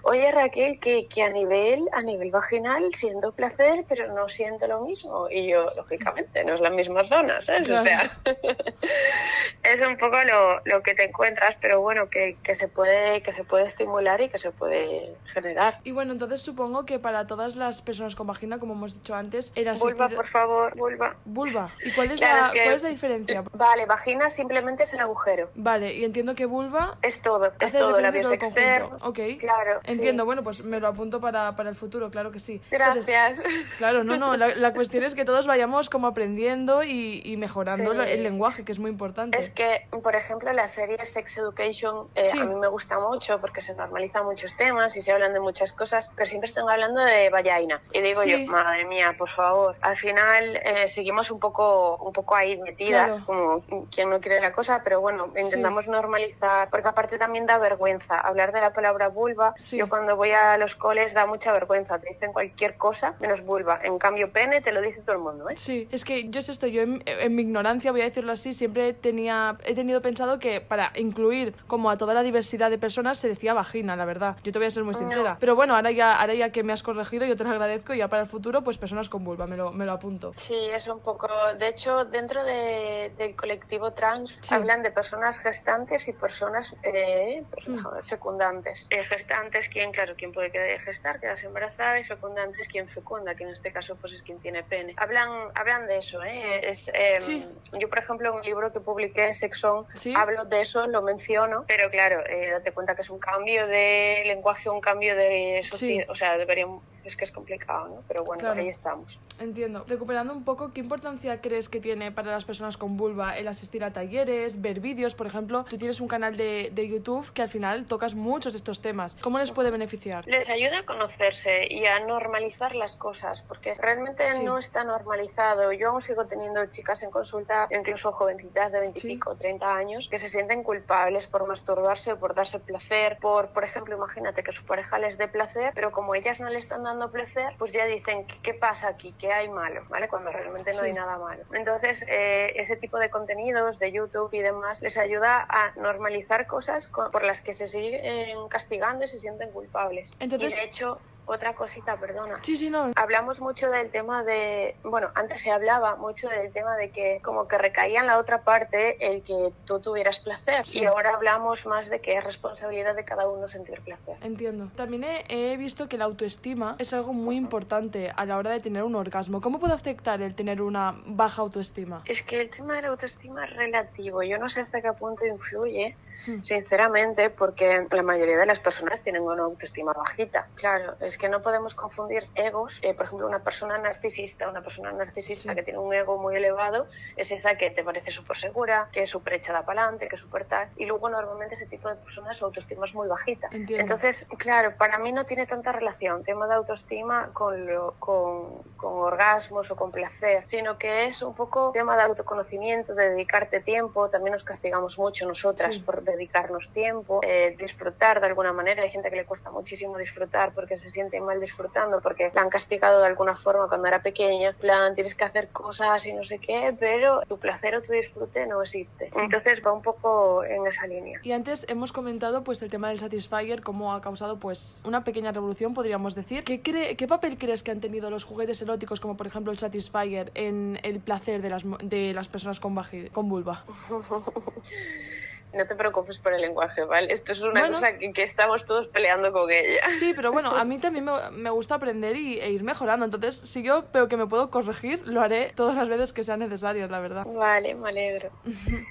S10: oye Raquel, que, que a nivel a nivel vaginal siento placer, pero no siento lo mismo. Y yo, lógicamente, no es la misma zona, ¿sabes? O
S2: Claro.
S10: sea, es un poco lo, lo que te encuentras, pero bueno, que, que se puede que se puede estimular y que se puede generar.
S2: Y bueno, entonces supongo que para todas las personas con vagina, como hemos dicho antes, el asistir...
S10: Vulva, por favor, vulva.
S2: Vulva. ¿Y cuál es,
S10: Claro,
S2: la,
S10: es que-
S2: cuál es la diferencia?
S10: Vale, vagina simplemente es el agujero.
S2: Vale, y entiendo que vulva
S10: Es todo, es todo, labios externos.
S2: Ok.
S10: Claro, sí.
S2: Entiendo, bueno, pues me lo apunto para, para el futuro, claro que sí. Entonces,
S10: Gracias.
S2: Claro, no, no, la, la cuestión es que todos vayamos como aprendiendo y, y mejorando
S10: Sí.
S2: el lenguaje, que es muy importante.
S10: Es que, por ejemplo, la serie Sex Education eh,
S2: Sí.
S10: a mí me gusta mucho porque se normalizan muchos temas y se hablan de muchas cosas, pero siempre están hablando de vagina. Y digo
S2: Sí.
S10: yo, madre mía, por favor. Al final eh, seguimos un poco, un poco ahí metidas,
S2: Claro.
S10: como quien no quiere la cosa, pero bueno, intentamos normalizar, porque aparte también da vergüenza hablar de la palabra vulva.
S2: Sí.
S10: Yo cuando voy a los coles da mucha vergüenza, te dicen cualquier cosa menos vulva. En cambio, pene te lo dice todo el mundo, ¿eh?
S2: Sí, es que yo es esto, yo en, en mi ignorancia, voy a decirlo así, siempre tenía, he tenido pensado que para incluir como a toda la diversidad de personas se decía vagina, la verdad. Yo te voy a ser muy sincera. Pero bueno, ahora ya, ahora ya que me has corregido, yo te lo agradezco y ya para el futuro, pues personas con vulva, me lo, me lo apunto.
S10: Sí, es un poco. De hecho, dentro de- del colectivo trans
S2: Sí.
S10: hablan de personas gestantes y personas eh, pues,
S2: Mm.
S10: ver, fecundantes. Eh, gestantes, quien, claro, quien puede quedar- gestar, quedarse embarazada, y fecundantes, quien fecunda, que en este caso pues es quien tiene pene. Hablan, hablan de eso, ¿eh? Es, eh,
S2: Sí.
S10: Yo, por ejemplo, en un libro que publiqué, Sexón,
S2: Sí.
S10: hablo de eso, lo menciono, pero claro, eh, date cuenta que es un cambio de lenguaje, un cambio de sociedad, o sea, deberíamos. Es que es complicado, ¿no? Pero bueno,
S2: Claro.
S10: ahí estamos.
S2: Entiendo. Recuperando un poco, ¿qué importancia crees que tiene para las personas con vulva el asistir a talleres, ver vídeos? Por ejemplo, tú tienes un canal de, de YouTube que al final tocas muchos de estos temas. ¿Cómo les puede beneficiar?
S10: Les ayuda a conocerse y a normalizar las cosas, porque realmente
S2: Sí.
S10: no está normalizado. Yo aún sigo teniendo chicas en consulta, incluso jovencitas de 25 o 30 años, que se sienten culpables por masturbarse por darse placer, por, por ejemplo, imagínate que su pareja les dé placer, pero como ellas no le están dando placer, pues ya dicen, ¿qué, pasa aquí? ¿Qué hay malo? ¿Vale? Cuando realmente no
S2: Sí.
S10: hay nada malo. Entonces, eh, ese tipo de contenidos de YouTube y demás les ayuda a normalizar cosas co- por las que se siguen castigando y se sienten culpables.
S2: Entonces-
S10: y de hecho, otra cosita, perdona.
S2: Sí, sí, no.
S10: Hablamos mucho del tema de, bueno, antes se hablaba mucho del tema de que como que recaía en la otra parte el que tú tuvieras placer
S2: Sí.
S10: y ahora hablamos más de que es responsabilidad de cada uno sentir placer.
S2: Entiendo. También he, he visto que la autoestima es algo muy importante a la hora de tener un orgasmo. ¿Cómo puede afectar el tener una baja autoestima?
S10: Es que el tema de la autoestima es relativo. Yo no sé hasta qué punto influye. Sinceramente, porque la mayoría de las personas tienen una autoestima bajita. Claro, es que no podemos confundir egos. Eh, por ejemplo, una persona narcisista, una persona narcisista
S2: Sí.
S10: que tiene un ego muy elevado, es esa que te parece súper segura, que es súper echada para adelante, que es súper tal. Y luego normalmente ese tipo de personas su autoestima es muy bajita.
S2: Entiendo.
S10: Entonces, claro, para mí no tiene tanta relación tema de autoestima con, lo- con, con orgasmos o con placer, sino que es un poco tema de autoconocimiento, de dedicarte tiempo. También nos castigamos mucho nosotras
S2: Sí.
S10: por dedicarnos tiempo, eh, disfrutar de alguna manera. Hay gente que le cuesta muchísimo disfrutar porque se siente mal disfrutando, porque la han castigado de alguna forma cuando era pequeña. En plan, tienes que hacer cosas y no sé qué, pero tu placer o tu disfrute no existe. Entonces va un poco en esa línea.
S2: Y antes hemos comentado pues el tema del Satisfyer, cómo ha causado pues una pequeña revolución, podríamos decir. ¿Qué, cree- qué papel crees que han tenido los juguetes eróticos, como por ejemplo el Satisfyer, en el placer de las, de las personas con, con vulva?
S10: No te preocupes por el lenguaje, ¿vale? Esto es una
S2: Bueno.
S10: cosa que, que estamos todos peleando con ella.
S2: Sí, pero bueno, a mí también me, me gusta aprender y, e ir mejorando. Entonces, si yo veo que me puedo corregir, lo haré todas las veces que sean necesarias, la verdad.
S10: Vale, me alegro.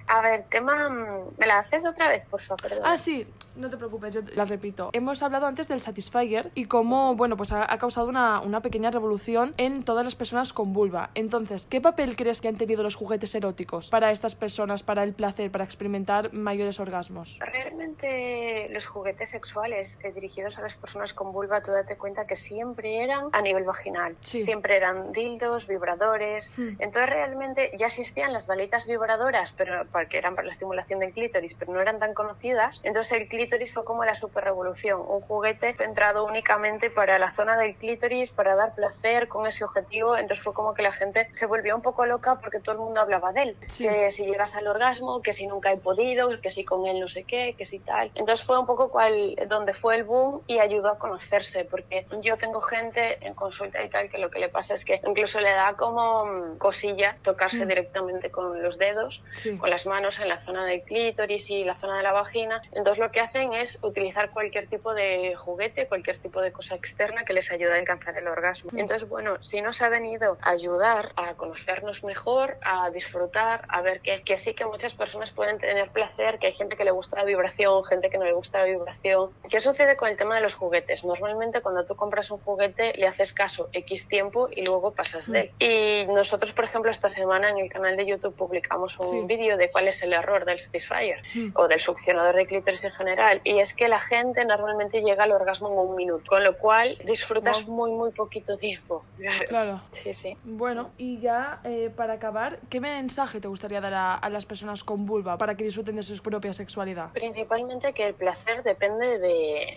S10: A ver, tema... ¿Me la haces otra vez, por favor?
S2: Ah, sí, no te preocupes, yo la repito. Hemos hablado antes del Satisfyer y cómo, bueno, pues ha, ha causado una, una pequeña revolución en todas las personas con vulva. Entonces, ¿qué papel crees que han tenido los juguetes eróticos para estas personas, para el placer, para experimentar mayores orgasmos?
S10: Realmente los juguetes sexuales eh, dirigidos a las personas con vulva, tú date cuenta que siempre eran a nivel vaginal.
S2: Sí.
S10: Siempre eran dildos, vibradores.
S2: Hmm.
S10: Entonces realmente ya existían las balitas vibradoras, pero porque eran para la estimulación del clítoris, pero no eran tan conocidas. Entonces el clítoris fue como la super revolución, un juguete centrado únicamente para la zona del clítoris, para dar placer con ese objetivo. Entonces fue como que la gente se volvió un poco loca porque todo el mundo hablaba de él.
S2: Sí.
S10: Que si llegas al orgasmo, que si nunca he podido, que si con él no sé qué, que si tal. Entonces fue un poco cual, donde fue el boom y ayudó a conocerse, porque yo tengo gente en consulta y tal que lo que le pasa es que incluso le da como mm, cosilla tocarse
S2: Mm.
S10: directamente con los dedos,
S2: Sí.
S10: con las manos en la zona del clítoris y la zona de la vagina. Entonces lo que hacen es utilizar cualquier tipo de juguete, cualquier tipo de cosa externa que les ayude a alcanzar el orgasmo.
S2: Mm.
S10: Entonces, bueno, si nos ha venido a ayudar a conocernos mejor, a disfrutar, a ver que, que sí que muchas personas pueden tener placer, que hay gente que le gusta la vibración, gente que no le gusta la vibración. ¿Qué sucede con el tema de los juguetes? Normalmente cuando tú compras un juguete le haces caso X tiempo y luego pasas de él. Y nosotros, por ejemplo, esta semana en el canal de YouTube publicamos un
S2: Sí.
S10: vídeo de cuál es el error del Satisfyer
S2: Mm.
S10: o del succionador de clítoris en general. Y es que la gente normalmente llega al orgasmo en un minuto, con lo cual disfrutas
S2: Wow.
S10: muy, muy poquito tiempo. Claro.
S2: Claro.
S10: Sí, sí.
S2: Bueno, y ya eh, para acabar, ¿qué mensaje te gustaría dar a, a las personas con vulva para que disfruten de su propia sexualidad?
S10: Principalmente que el placer depende de,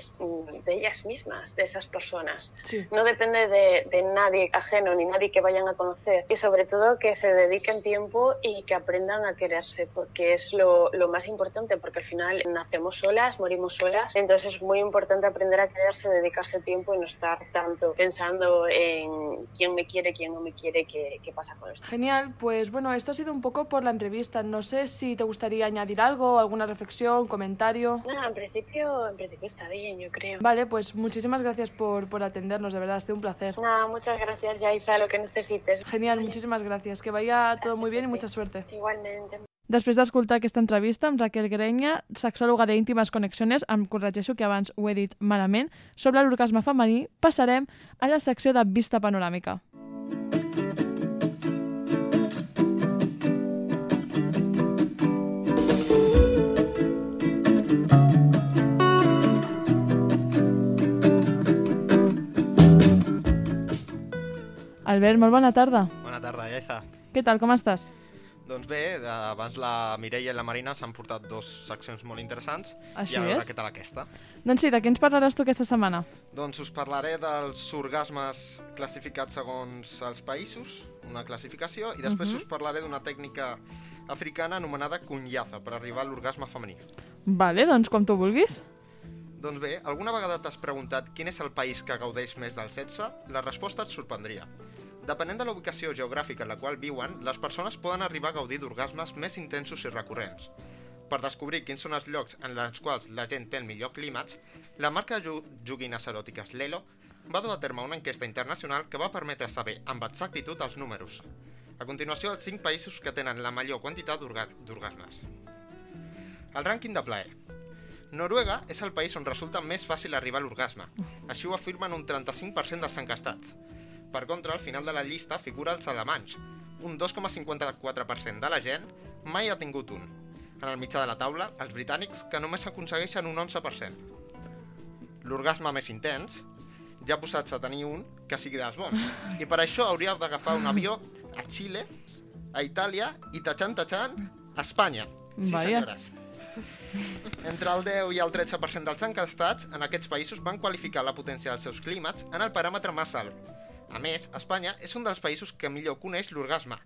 S10: de ellas mismas, de esas personas.
S2: Sí.
S10: No depende de, de nadie ajeno ni nadie que vayan a conocer. Y sobre todo que se dediquen tiempo y que aprendan a quererse, porque es lo, lo más importante, porque al final nacemos solas, morimos solas. Entonces es muy importante aprender a quererse, dedicarse tiempo y no estar tanto pensando en quién me quiere, quién no me quiere, qué, qué pasa con esto.
S2: Genial, pues bueno, esto ha sido un poco por la entrevista. No sé si te gustaría añadir algo, alguna reflexión, comentario.
S10: Nada, en principio, en principio está bien, yo creo.
S2: Vale, pues muchísimas gracias por, por atendernos, de verdad, ha sido un placer.
S10: Nada, muchas gracias, Yaiza, lo que necesites.
S2: Genial, muchísimas gracias. Que vaya todo muy bien y mucha suerte.
S10: Igualmente.
S2: Després d'escoltar aquesta entrevista amb Raquel Grenya, sexòloga d'íntimes conexiones, em corregeixo que abans ho he dit malament, sobre l'orgasme femení, passarem a la secció de vista panoràmica. Albert, molt bona tarda.
S4: Bona tarda, Iaiza.
S2: Què tal, com estàs?
S4: Doncs bé, abans la Mireia i la Marina s'han portat dos seccions molt interessants
S2: Així
S4: i a veure
S2: és.
S4: què tal aquesta.
S2: Doncs sí, de què ens parlaràs tu aquesta setmana?
S4: Doncs us parlaré dels orgasmes classificats segons els països, una classificació, i després
S2: Mhm.
S4: us parlaré d'una tècnica africana anomenada cunyaza per arribar a l'orgasme femení.
S2: Vale, doncs com tu vulguis.
S4: Doncs bé, alguna vegada t'has preguntat quin és el país que gaudeix més del sexe? La resposta et sorprendria. Depenent de la ubicació geogràfica en la qual viuen, les persones poden arribar a gaudir d'orgasmes més intensos i recurrents. Per descobrir quins són els llocs en els quals la gent té el millor clímax, la marca de jo- joguines eròtiques Lelo va dur a terme una enquesta internacional que va permetre saber amb exactitud els números. A continuació, els 5 països que tenen la major quantitat d'orga- d'orgasmes. El rànquing de plaer. Noruega és el país on resulta més fàcil arribar a l'orgasme. Així ho afirmen un 35% dels encastats. Per contra, al final de la llista figura els alemanys. Un 2,54% de la gent mai ha tingut un. En el mitjà de la taula, els britànics, que només aconsegueixen un 11%. L'orgasme més intens, ja posats a tenir un, que sigui dels bons. I per això hauríeu d'agafar un avió a Xile, a Itàlia i tachant, tachant, a Espanya. Sí, senyores. Entre el 10 i el 13% dels encastats en aquests països van qualificar la potència dels seus clímats en el paràmetre més alt. A més, Espanya és un dels països que millor coneix l'orgasme.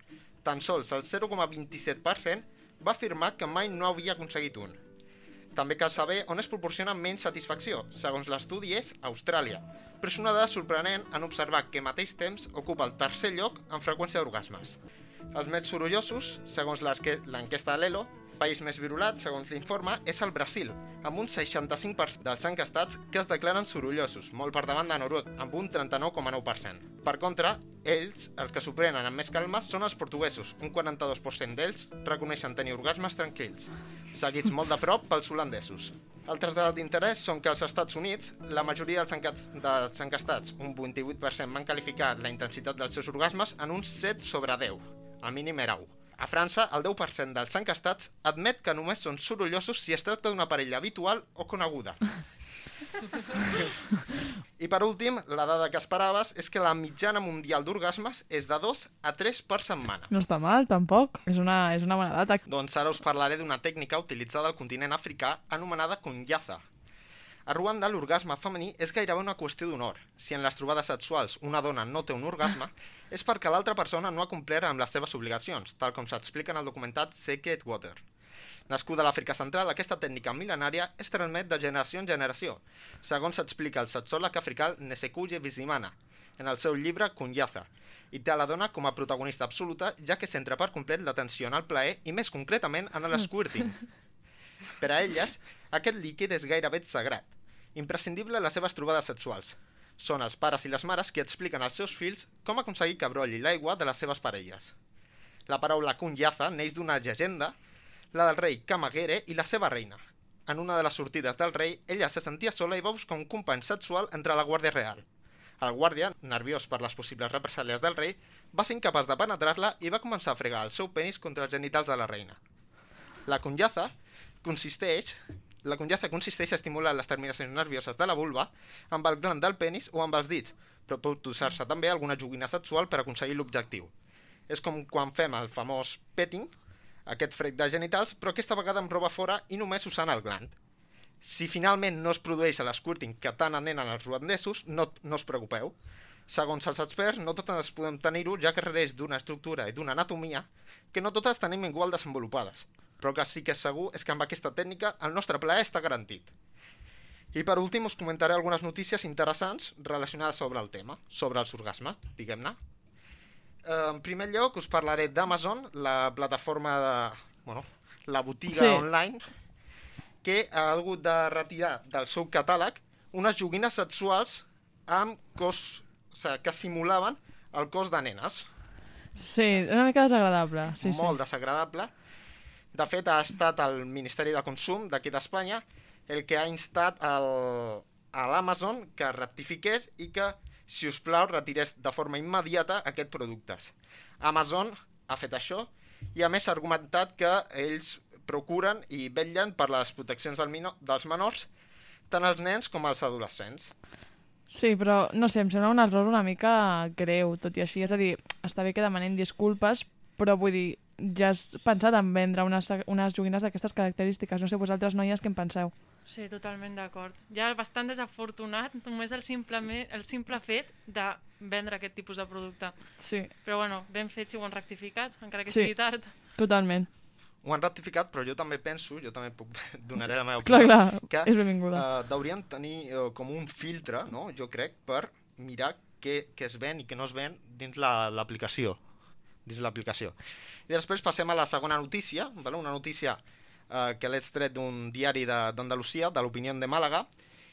S4: Tan sols el 0,27% va afirmar que mai no havia aconseguit un. També cal saber on es proporciona menys satisfacció. Segons l'estudi és Austràlia, però és una dada sorprenent en observar que mateix temps ocupa el tercer lloc en freqüència d'orgasmes. Els més sorollosos, segons l'enquesta de l'ELO, país més virulat, segons l'informe, és el Brasil, amb un 65% dels encastats que es declaren sorollosos, molt per davant de Noruega, amb un 39,9%. Per contra, ells, els que s'ho prenen amb més calma, són els portuguesos. Un 42% d'ells reconeixen tenir orgasmes tranquils, seguits molt de prop pels holandesos. Altres dades d'interès són que als Estats Units la majoria dels, encats, dels encastats, un 28%, van qualificar la intensitat dels seus orgasmes en un 7 sobre 10. El mínim era 1. A França, el 10% dels encastats admet que només són sorollosos si es tracta d'una parella habitual o coneguda. I per últim, la dada que esperaves és que la mitjana mundial d'orgasmes és de 2 a 3 per setmana.
S2: No està mal, tampoc. És una, és una bona data.
S4: Doncs ara us parlaré d'una tècnica utilitzada al continent africà anomenada kunyaza. A Ruanda, l'orgasme femení és gairebé una qüestió d'honor. Si en les trobades sexuals una dona no té un orgasme, és perquè l'altra persona no ha complert amb les seves obligacions, tal com s'explica en el documentat Sacred Water. Nascuda a l'Àfrica Central, aquesta tècnica mil·lenària es transmet de generació en generació, segons s'explica el sexòleg africà Nesekuye Bizimana, en el seu llibre Kunyaza, i té a la dona com a protagonista absoluta, ja que centra per complet l'atenció en el plaer i més concretament en l'esquirting. Per a elles, aquest líquid és gairebé sagrat, imprescindible les seves trobades sexuals. Són els pares i les mares qui expliquen als seus fills com aconseguir que brolli l'aigua de les seves parelles. La paraula kunyaza neix d'una llegenda, la del rei Kamagere i la seva reina. En una de les sortides del rei, ella se sentia sola i va buscar un company sexual entre la guàrdia real. El guàrdia, nerviós per les possibles represàlies del rei, va ser incapaç de penetrar-la i va començar a fregar el seu penis contra els genitals de la reina. La kunyaza consisteix la conyaza consisteix a estimular les terminacions nervioses de la vulva amb el gland del penis o amb els dits, però pot usar-se també alguna joguina sexual per aconseguir l'objectiu. És com quan fem el famós petting, aquest frec de genitals, però aquesta vegada amb roba fora i només usant el gland. Si finalment no es produeix l'esquirting que tant anenen els ruandesos, no, no us preocupeu. Segons els experts, no totes podem tenir-ho, ja que requereix d'una estructura i d'una anatomia que no totes tenim igual desenvolupades. Però que sí que és segur és que amb aquesta tècnica el nostre plaer està garantit. I per últim us comentaré algunes notícies interessants relacionades sobre el tema, sobre els orgasmes, diguem-ne. Eh, en primer lloc us parlaré d'Amazon, la plataforma de... Bueno, la botiga
S2: Sí.
S4: online que ha hagut de retirar del seu catàleg unes joguines sexuals amb cos, o sigui, que simulaven el cos de nenes.
S2: Sí, una mica desagradable. Sí,
S4: molt
S2: sí.
S4: desagradable. De fet, ha estat el Ministeri de Consum d'aquí d'Espanya el que ha instat el, a l'Amazon que rectifiqués i que, si us plau, retirés de forma immediata aquests productes. Amazon ha fet això i a més ha argumentat que ells procuren i vetllen per les proteccions del mino, dels menors, tant els nens com els adolescents.
S2: Sí, però no sé, em sembla un error una mica greu, tot i així. És a dir, està bé que demanem disculpes, però vull dir, ja has pensat en vendre unes, unes joguines d'aquestes característiques. No sé, vosaltres noies, què en penseu?
S11: Sí, totalment d'acord. Ja bastant desafortunat només el simple, el simple fet de vendre aquest tipus de producte.
S2: Sí.
S11: Però bueno, ben fet si ho han rectificat, encara que
S2: Sí.
S11: sigui tard.
S2: Totalment.
S4: Ho han ratificat, però jo també penso, jo també puc, donaré la meva
S2: Clar,
S4: opinió,
S2: clar,
S4: que
S2: és benvinguda.
S4: eh, deurien tenir eh, com un filtre, no? jo crec, per mirar què, què es ven i què no es ven dins la- l'aplicació. Dins l'aplicació. I després passem a la segona notícia, vale? una notícia eh, que l'he extret d'un diari de- d'Andalusia, de, de l'Opinió de Màlaga,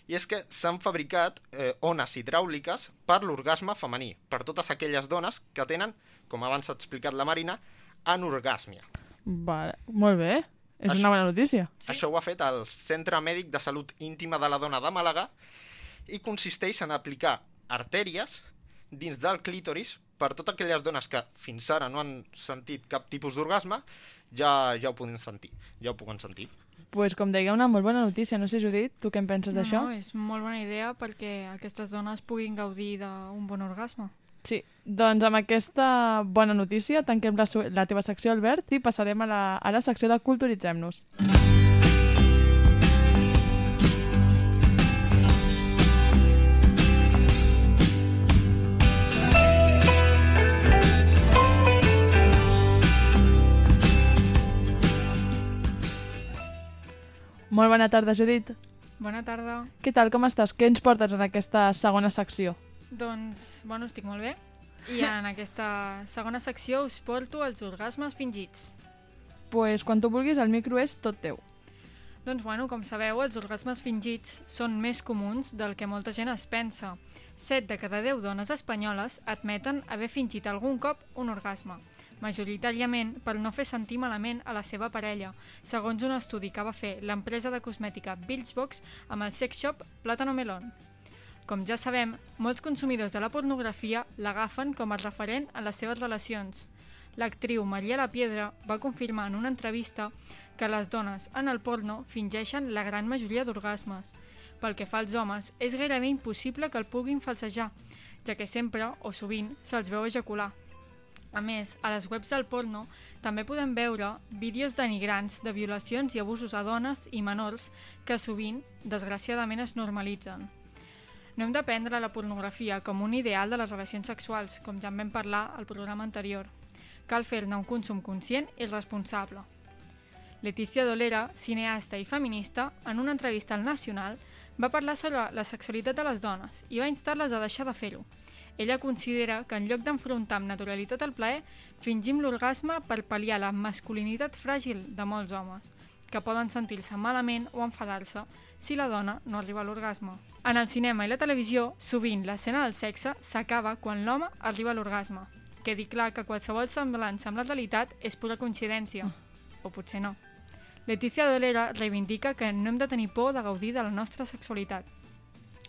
S4: i és que s'han fabricat eh, ones hidràuliques per l'orgasme femení, per totes aquelles dones que tenen, com abans ha explicat la Marina, anorgàsmia.
S2: Vale. Molt bé. És
S4: Això-
S2: una bona notícia.
S4: Sí? Això ho ha fet el Centre Mèdic de Salut Íntima de la Dona de Màlaga i consisteix en aplicar artèries dins del clítoris per totes aquelles dones que fins ara no han sentit cap tipus d'orgasme, ja, ja ho poden sentir, ja ho puguin sentir.
S2: pues, com deia, una molt bona notícia. No sé, Judit, tu què en penses d'això?
S12: No, és molt bona idea perquè aquestes dones puguin gaudir d'un bon orgasme.
S2: Sí, doncs amb aquesta bona notícia tanquem la, la teva secció, Albert, i passarem a la, a la secció de Culturitzem-nos. Molt bona tarda, Judit.
S12: Bona tarda.
S2: Què tal, com estàs? Què ens portes en aquesta segona secció?
S12: Doncs, bueno, estic molt bé. I en aquesta segona secció us porto els orgasmes fingits.
S2: pues, quan tu vulguis, el micro és tot teu.
S12: Doncs bueno, com sabeu, els orgasmes fingits són més comuns del que molta gent es pensa. 7 de cada 10 dones espanyoles admeten haver fingit algun cop un orgasme, majoritàriament per no fer sentir malament a la seva parella, segons un estudi que va fer l'empresa de cosmètica Birchbox amb el sex shop Plátano Melón. Com ja sabem, molts consumidors de la pornografia l'agafen com a referent en les seves relacions. L'actriu Maria La Piedra va confirmar en una entrevista que les dones en el porno fingeixen la gran majoria d'orgasmes. Pel que fa als homes, és gairebé impossible que el puguin falsejar, ja que sempre, o sovint, se'ls veu ejacular. A més, a les webs del porno també podem veure vídeos denigrants de violacions i abusos a dones i menors que sovint, desgraciadament, es normalitzen. No hem de prendre la pornografia com un ideal de les relacions sexuals, com ja en vam parlar al programa anterior. Cal fer-ne un consum conscient i responsable. Letícia Dolera, cineasta i feminista, en una entrevista al Nacional, va parlar sobre la sexualitat de les dones i va instar-les a deixar de fer-ho. Ella considera que en lloc d'enfrontar amb naturalitat el plaer, fingim l'orgasme per pal·liar la masculinitat fràgil de molts homes, que poden sentir-se malament o enfadar-se si la dona no arriba a l'orgasme. En el cinema i la televisió, sovint l'escena del sexe s'acaba quan l'home arriba a l'orgasme. Quedi clar que qualsevol semblança amb la realitat és pura coincidència. O potser no. Letícia Dolera reivindica que no hem de tenir por de gaudir de la nostra sexualitat.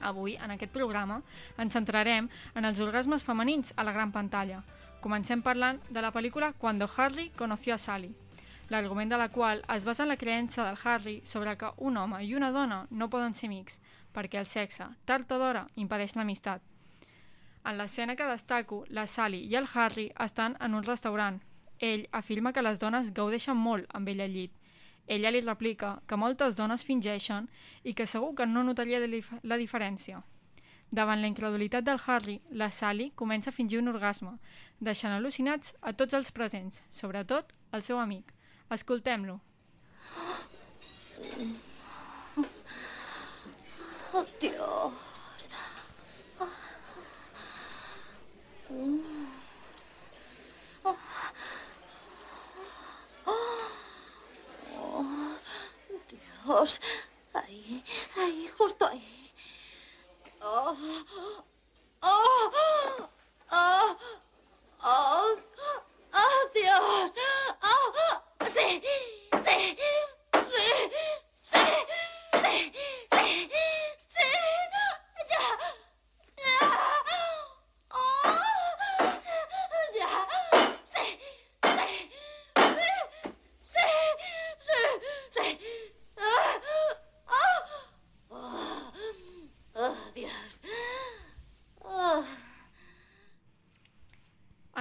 S12: Avui, en aquest programa, ens centrarem en els orgasmes femenins a la gran pantalla. Comencem parlant de la pel·lícula Cuando Harry conoció a Sally, l'argument de la qual es basa en la creença del Harry sobre que un home i una dona no poden ser amics, perquè el sexe, tard o d'hora, impedeix l'amistat. En l'escena que destaco, la Sally i el Harry estan en un restaurant. Ell afirma que les dones gaudeixen molt amb ell al llit. Ella li replica que moltes dones fingeixen i que segur que no notaria la diferència. Davant la incredulitat del Harry, la Sally comença a fingir un orgasme, deixant al·lucinats a tots els presents, sobretot el seu amic. Escoltem-lo.
S13: Oh, Dios. Oh, Ahí, ahí, justo ahí. Oh, oh, oh, oh, oh, Dios. Oh, sí, sí,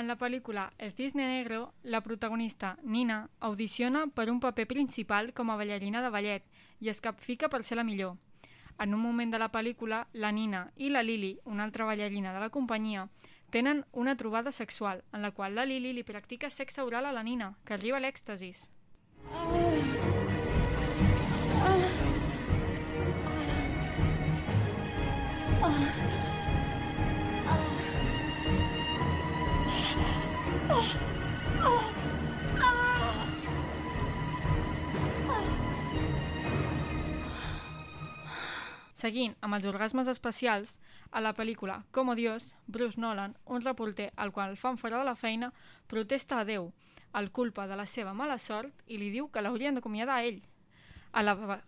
S12: En la pel·lícula El cisne negro, la protagonista, Nina, audiciona per un paper principal com a ballarina de ballet i es capfica per ser la millor. En un moment de la pel·lícula, la Nina i la Lily, una altra ballarina de la companyia, tenen una trobada sexual en la qual la Lily li practica sexe oral a la Nina, que arriba a l'èxtasis. Seguint amb els orgasmes especials, a la pel·lícula Como Dios, Bruce Nolan, un reporter al qual el fan fora de la feina, protesta a Déu, el culpa de la seva mala sort i li diu que l'haurien d'acomiadar a ell. A la...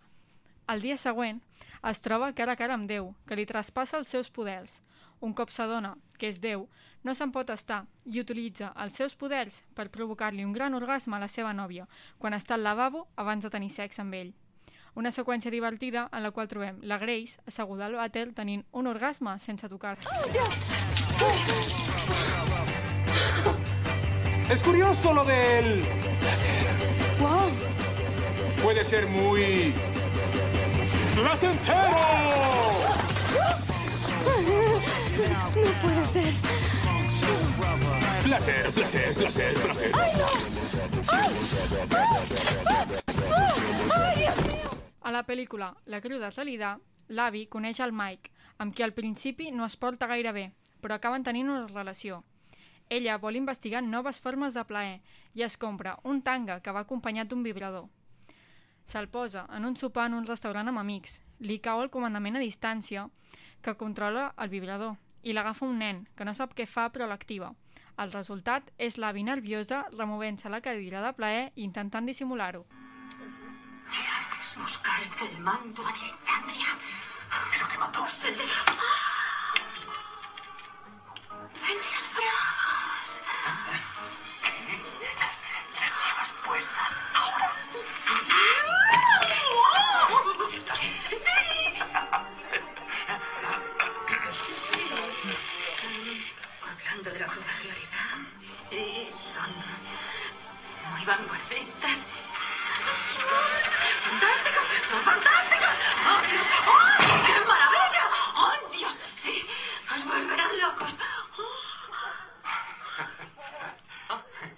S12: El dia següent es troba cara a cara amb Déu, que li traspassa els seus poders. Un cop s'adona que és Déu, no se'n pot estar i utilitza els seus poders per provocar-li un gran orgasme a la seva nòvia, quan està al lavabo abans de tenir sexe amb ell. Una seqüència divertida en la qual trobem la Grace asseguda al vàter tenint un orgasme sense tocar-se.
S14: Es curioso lo del
S13: ¡Wow!
S14: puede ser muy placentero.
S13: No puede ser.
S14: Placer, placer, placer, placer.
S12: A la pel·lícula La cruda realitat, l'avi coneix el Mike, amb qui al principi no es porta gaire bé, però acaben tenint una relació. Ella vol investigar noves formes de plaer i es compra un tanga que va acompanyat d'un vibrador. Se'l posa en un sopar en un restaurant amb amics. Li cau el comandament a distància que controla el vibrador i l'agafa un nen que no sap què fa però l'activa. El resultat és l'avi nerviosa removent-se la cadira de plaer i intentant dissimular-ho.
S13: Buscar el mando a distancia. Pero qué mando es el de...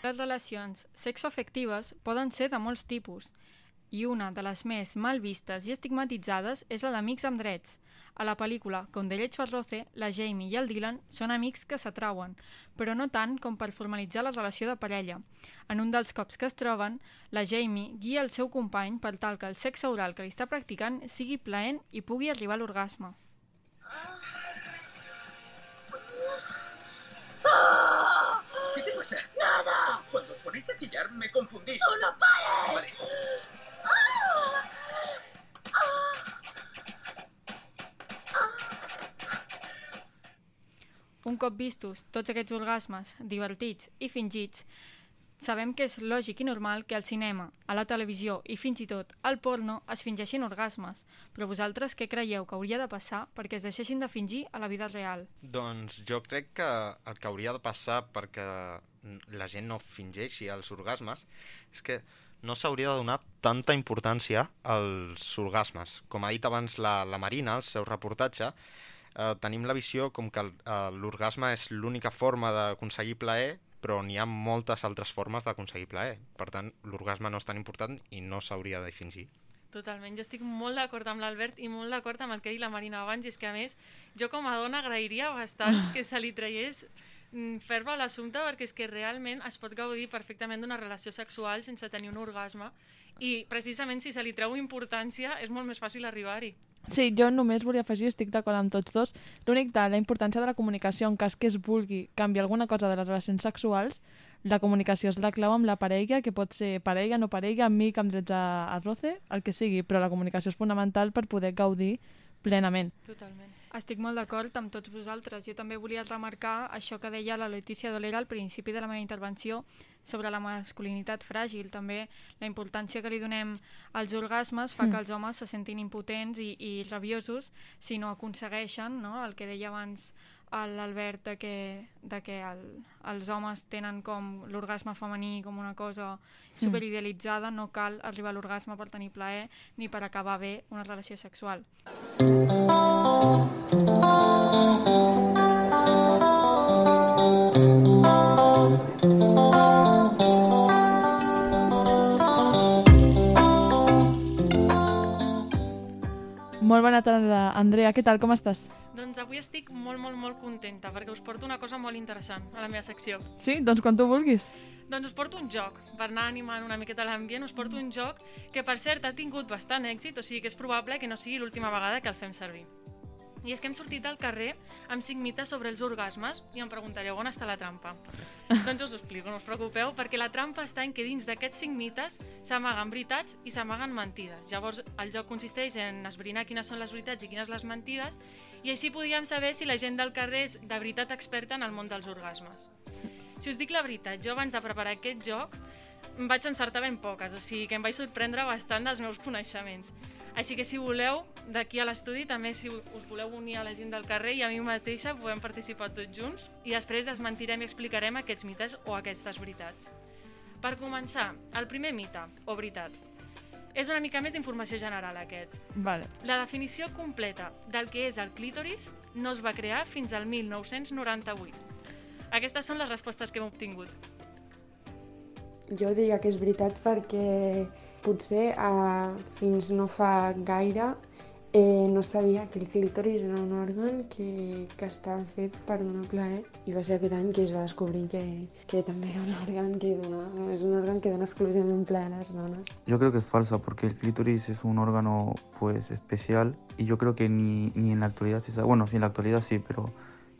S12: Les relacions sexoafectives poden ser de molts tipus i una de les més mal vistes i estigmatitzades és la d'amics amb drets. A la pel·lícula Con Derecho a Roce, la Jamie i el Dylan són amics que s'atrauen, però no tant com per formalitzar la relació de parella. En un dels cops que es troben, la Jamie guia el seu company per tal que el sexe oral que li està practicant sigui plaent i pugui arribar a l'orgasme.
S15: ¿Qué te pasa? Cuando os ponéis a chillar me confundís.
S13: ¡Tú no pares!
S15: Vale.
S12: Un cop vistos tots aquests orgasmes divertits i fingits, sabem que és lògic i normal que al cinema, a la televisió i fins i tot al porno es fingeixin orgasmes, però vosaltres què creieu que hauria de passar perquè es deixessin de fingir a la vida real?
S4: Doncs jo crec que el que hauria de passar perquè la gent no fingeixi els orgasmes és que no s'hauria de donar tanta importància als orgasmes. Com ha dit abans la, la Marina, al seu reportatge, eh, tenim la visió com que el- eh, l'orgasme és l'única forma d'aconseguir plaer, però n'hi ha moltes altres formes d'aconseguir plaer. Per tant, l'orgasme no és tan important i no s'hauria de fingir.
S11: Totalment, jo estic molt d'acord amb l'Albert i molt d'acord amb el que ha dit la Marina abans, i és que a més, jo com a dona agrairia bastant que se li traiés mm, ferva a l'assumpte perquè és que realment es pot gaudir perfectament d'una relació sexual sense tenir un orgasme i precisament si se li treu importància és molt més fàcil arribar-hi.
S2: Sí, jo només volia afegir, estic d'acord amb tots dos, l'únic de la importància de la comunicació en cas que es vulgui canviar alguna cosa de les relacions sexuals, la comunicació és la clau amb la parella, que pot ser parella, no parella, amic amb drets a, a roce, el que sigui, però la comunicació és fonamental per poder gaudir plenament.
S11: Totalment.
S12: Estic molt d'acord amb tots vosaltres. Jo també volia remarcar això que deia la Letícia Dolera al principi de la meva intervenció sobre la masculinitat fràgil. També la importància que li donem als orgasmes fa
S2: Mm.
S12: que els homes se sentin impotents i, i rabiosos si no aconsegueixen no? el que deia abans l'Albert de que, de que el, els homes tenen com l'orgasme femení com una cosa superidealitzada, no cal arribar a l'orgasme per tenir plaer ni per acabar bé una relació sexual.
S2: Molt bona tarda, Andrea, què tal, com estàs?
S11: Doncs avui estic molt, molt, molt contenta perquè us porto una cosa molt interessant a la meva secció.
S2: Sí? Doncs quan tu vulguis.
S11: Doncs us porto un joc, per anar animant una miqueta l'ambient, us porto un joc que per cert ha tingut bastant èxit, o sigui que és probable que no sigui l'última vegada que el fem servir. I és que hem sortit al carrer amb cinc mites sobre els orgasmes i em preguntareu on està la trampa. doncs us ho explico, no us preocupeu, perquè la trampa està en que dins d'aquests cinc mites s'amaguen veritats i s'amaguen mentides. Llavors el joc consisteix en esbrinar quines són les veritats i quines les mentides i així podíem saber si la gent del carrer és de veritat experta en el món dels orgasmes. Si us dic la veritat, jo abans de preparar aquest joc em vaig encertar ben poques, o sigui que em vaig sorprendre bastant dels meus coneixements. Així que si voleu, d'aquí a l'estudi, també si us voleu unir a la gent del carrer i a mi mateixa podem participar tots junts i després desmentirem i explicarem aquests mites o aquestes veritats. Per començar, el primer mite, o veritat. És una mica més d'informació general aquest.
S2: Vale.
S11: La definició completa del que és el clítoris no es va crear fins al 1998. Aquestes són les respostes que hem obtingut.
S16: Jo diria que és veritat perquè potser eh, fins no fa gaire Eh, no sabia que el clítoris era un òrgan que, que estava fet per donar plaer i va ser aquest any que es va descobrir que, que també era un òrgan que dona, és un òrgan que dona exclusivament plaer a les dones.
S17: Yo creo que es falsa porque el clítoris es un órgano pues especial y yo creo que ni, ni en la actualidad se sabe, bueno, sí en la actualidad sí, pero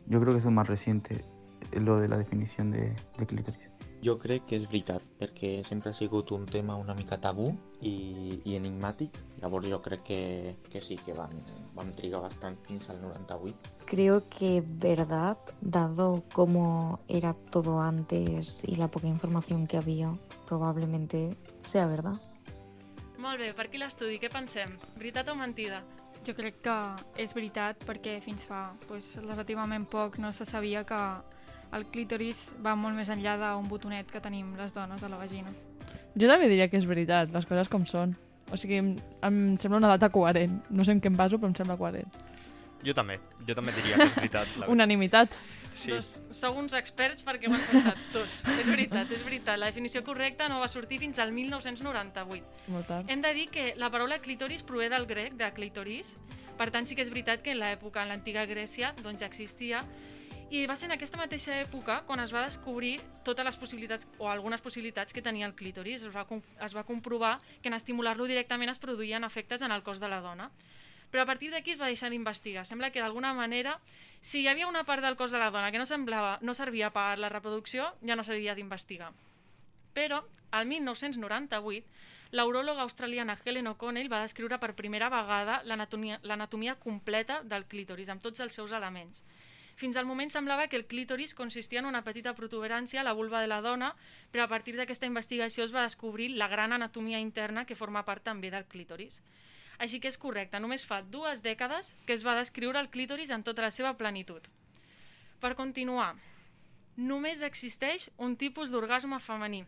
S17: yo creo que es más reciente, eh, lo de la definición de, de clítoris.
S18: Jo crec que és veritat, perquè sempre ha sigut un tema una mica tabú i, i enigmàtic. Llavors jo crec que, que sí, que van, vam trigar bastant fins al 98.
S19: Creo que verdad, dado cómo era todo antes y la poca información que había, probablemente sea verdad.
S11: Molt bé, per aquí l'estudi, què pensem? Veritat o mentida?
S12: Jo crec que és veritat perquè fins fa pues, relativament poc no se sabia que el clítoris va molt més enllà d'un botonet que tenim les dones a la vagina.
S2: Jo també diria que és veritat, les coses com són. O sigui, em, em sembla una data coherent. No sé en què em baso, però em sembla coherent.
S4: Jo també, jo també diria que és veritat. La...
S2: Unanimitat.
S4: Sí.
S11: Doncs sou uns experts perquè ho han encertat tots. és veritat, és veritat. La definició correcta no va sortir fins al 1998.
S2: Molt tard.
S11: Hem de dir que la paraula clitoris prové del grec de clitoris, per tant sí que és veritat que en l'època, en l'antiga Grècia, doncs ja existia, i va ser en aquesta mateixa època quan es va descobrir totes les possibilitats, o algunes possibilitats que tenia el clítoris. Es va, es va comprovar que en estimular-lo directament es produïen efectes en el cos de la dona. Però a partir d'aquí es va deixar d'investigar. Sembla que d'alguna manera, si hi havia una part del cos de la dona que no, semblava, no servia per la reproducció, ja no s'havia d'investigar. Però, al 1998, l'auròloga australiana Helen O'Connell va descriure per primera vegada l'anatomia completa del clítoris, amb tots els seus elements. Fins al moment semblava que el clítoris consistia en una petita protuberància a la vulva de la dona, però a partir d'aquesta investigació es va descobrir la gran anatomia interna que forma part també del clítoris. Així que és correcte, només fa dues dècades que es va descriure el clítoris en tota la seva plenitud. Per continuar, només existeix un tipus d'orgasme femení.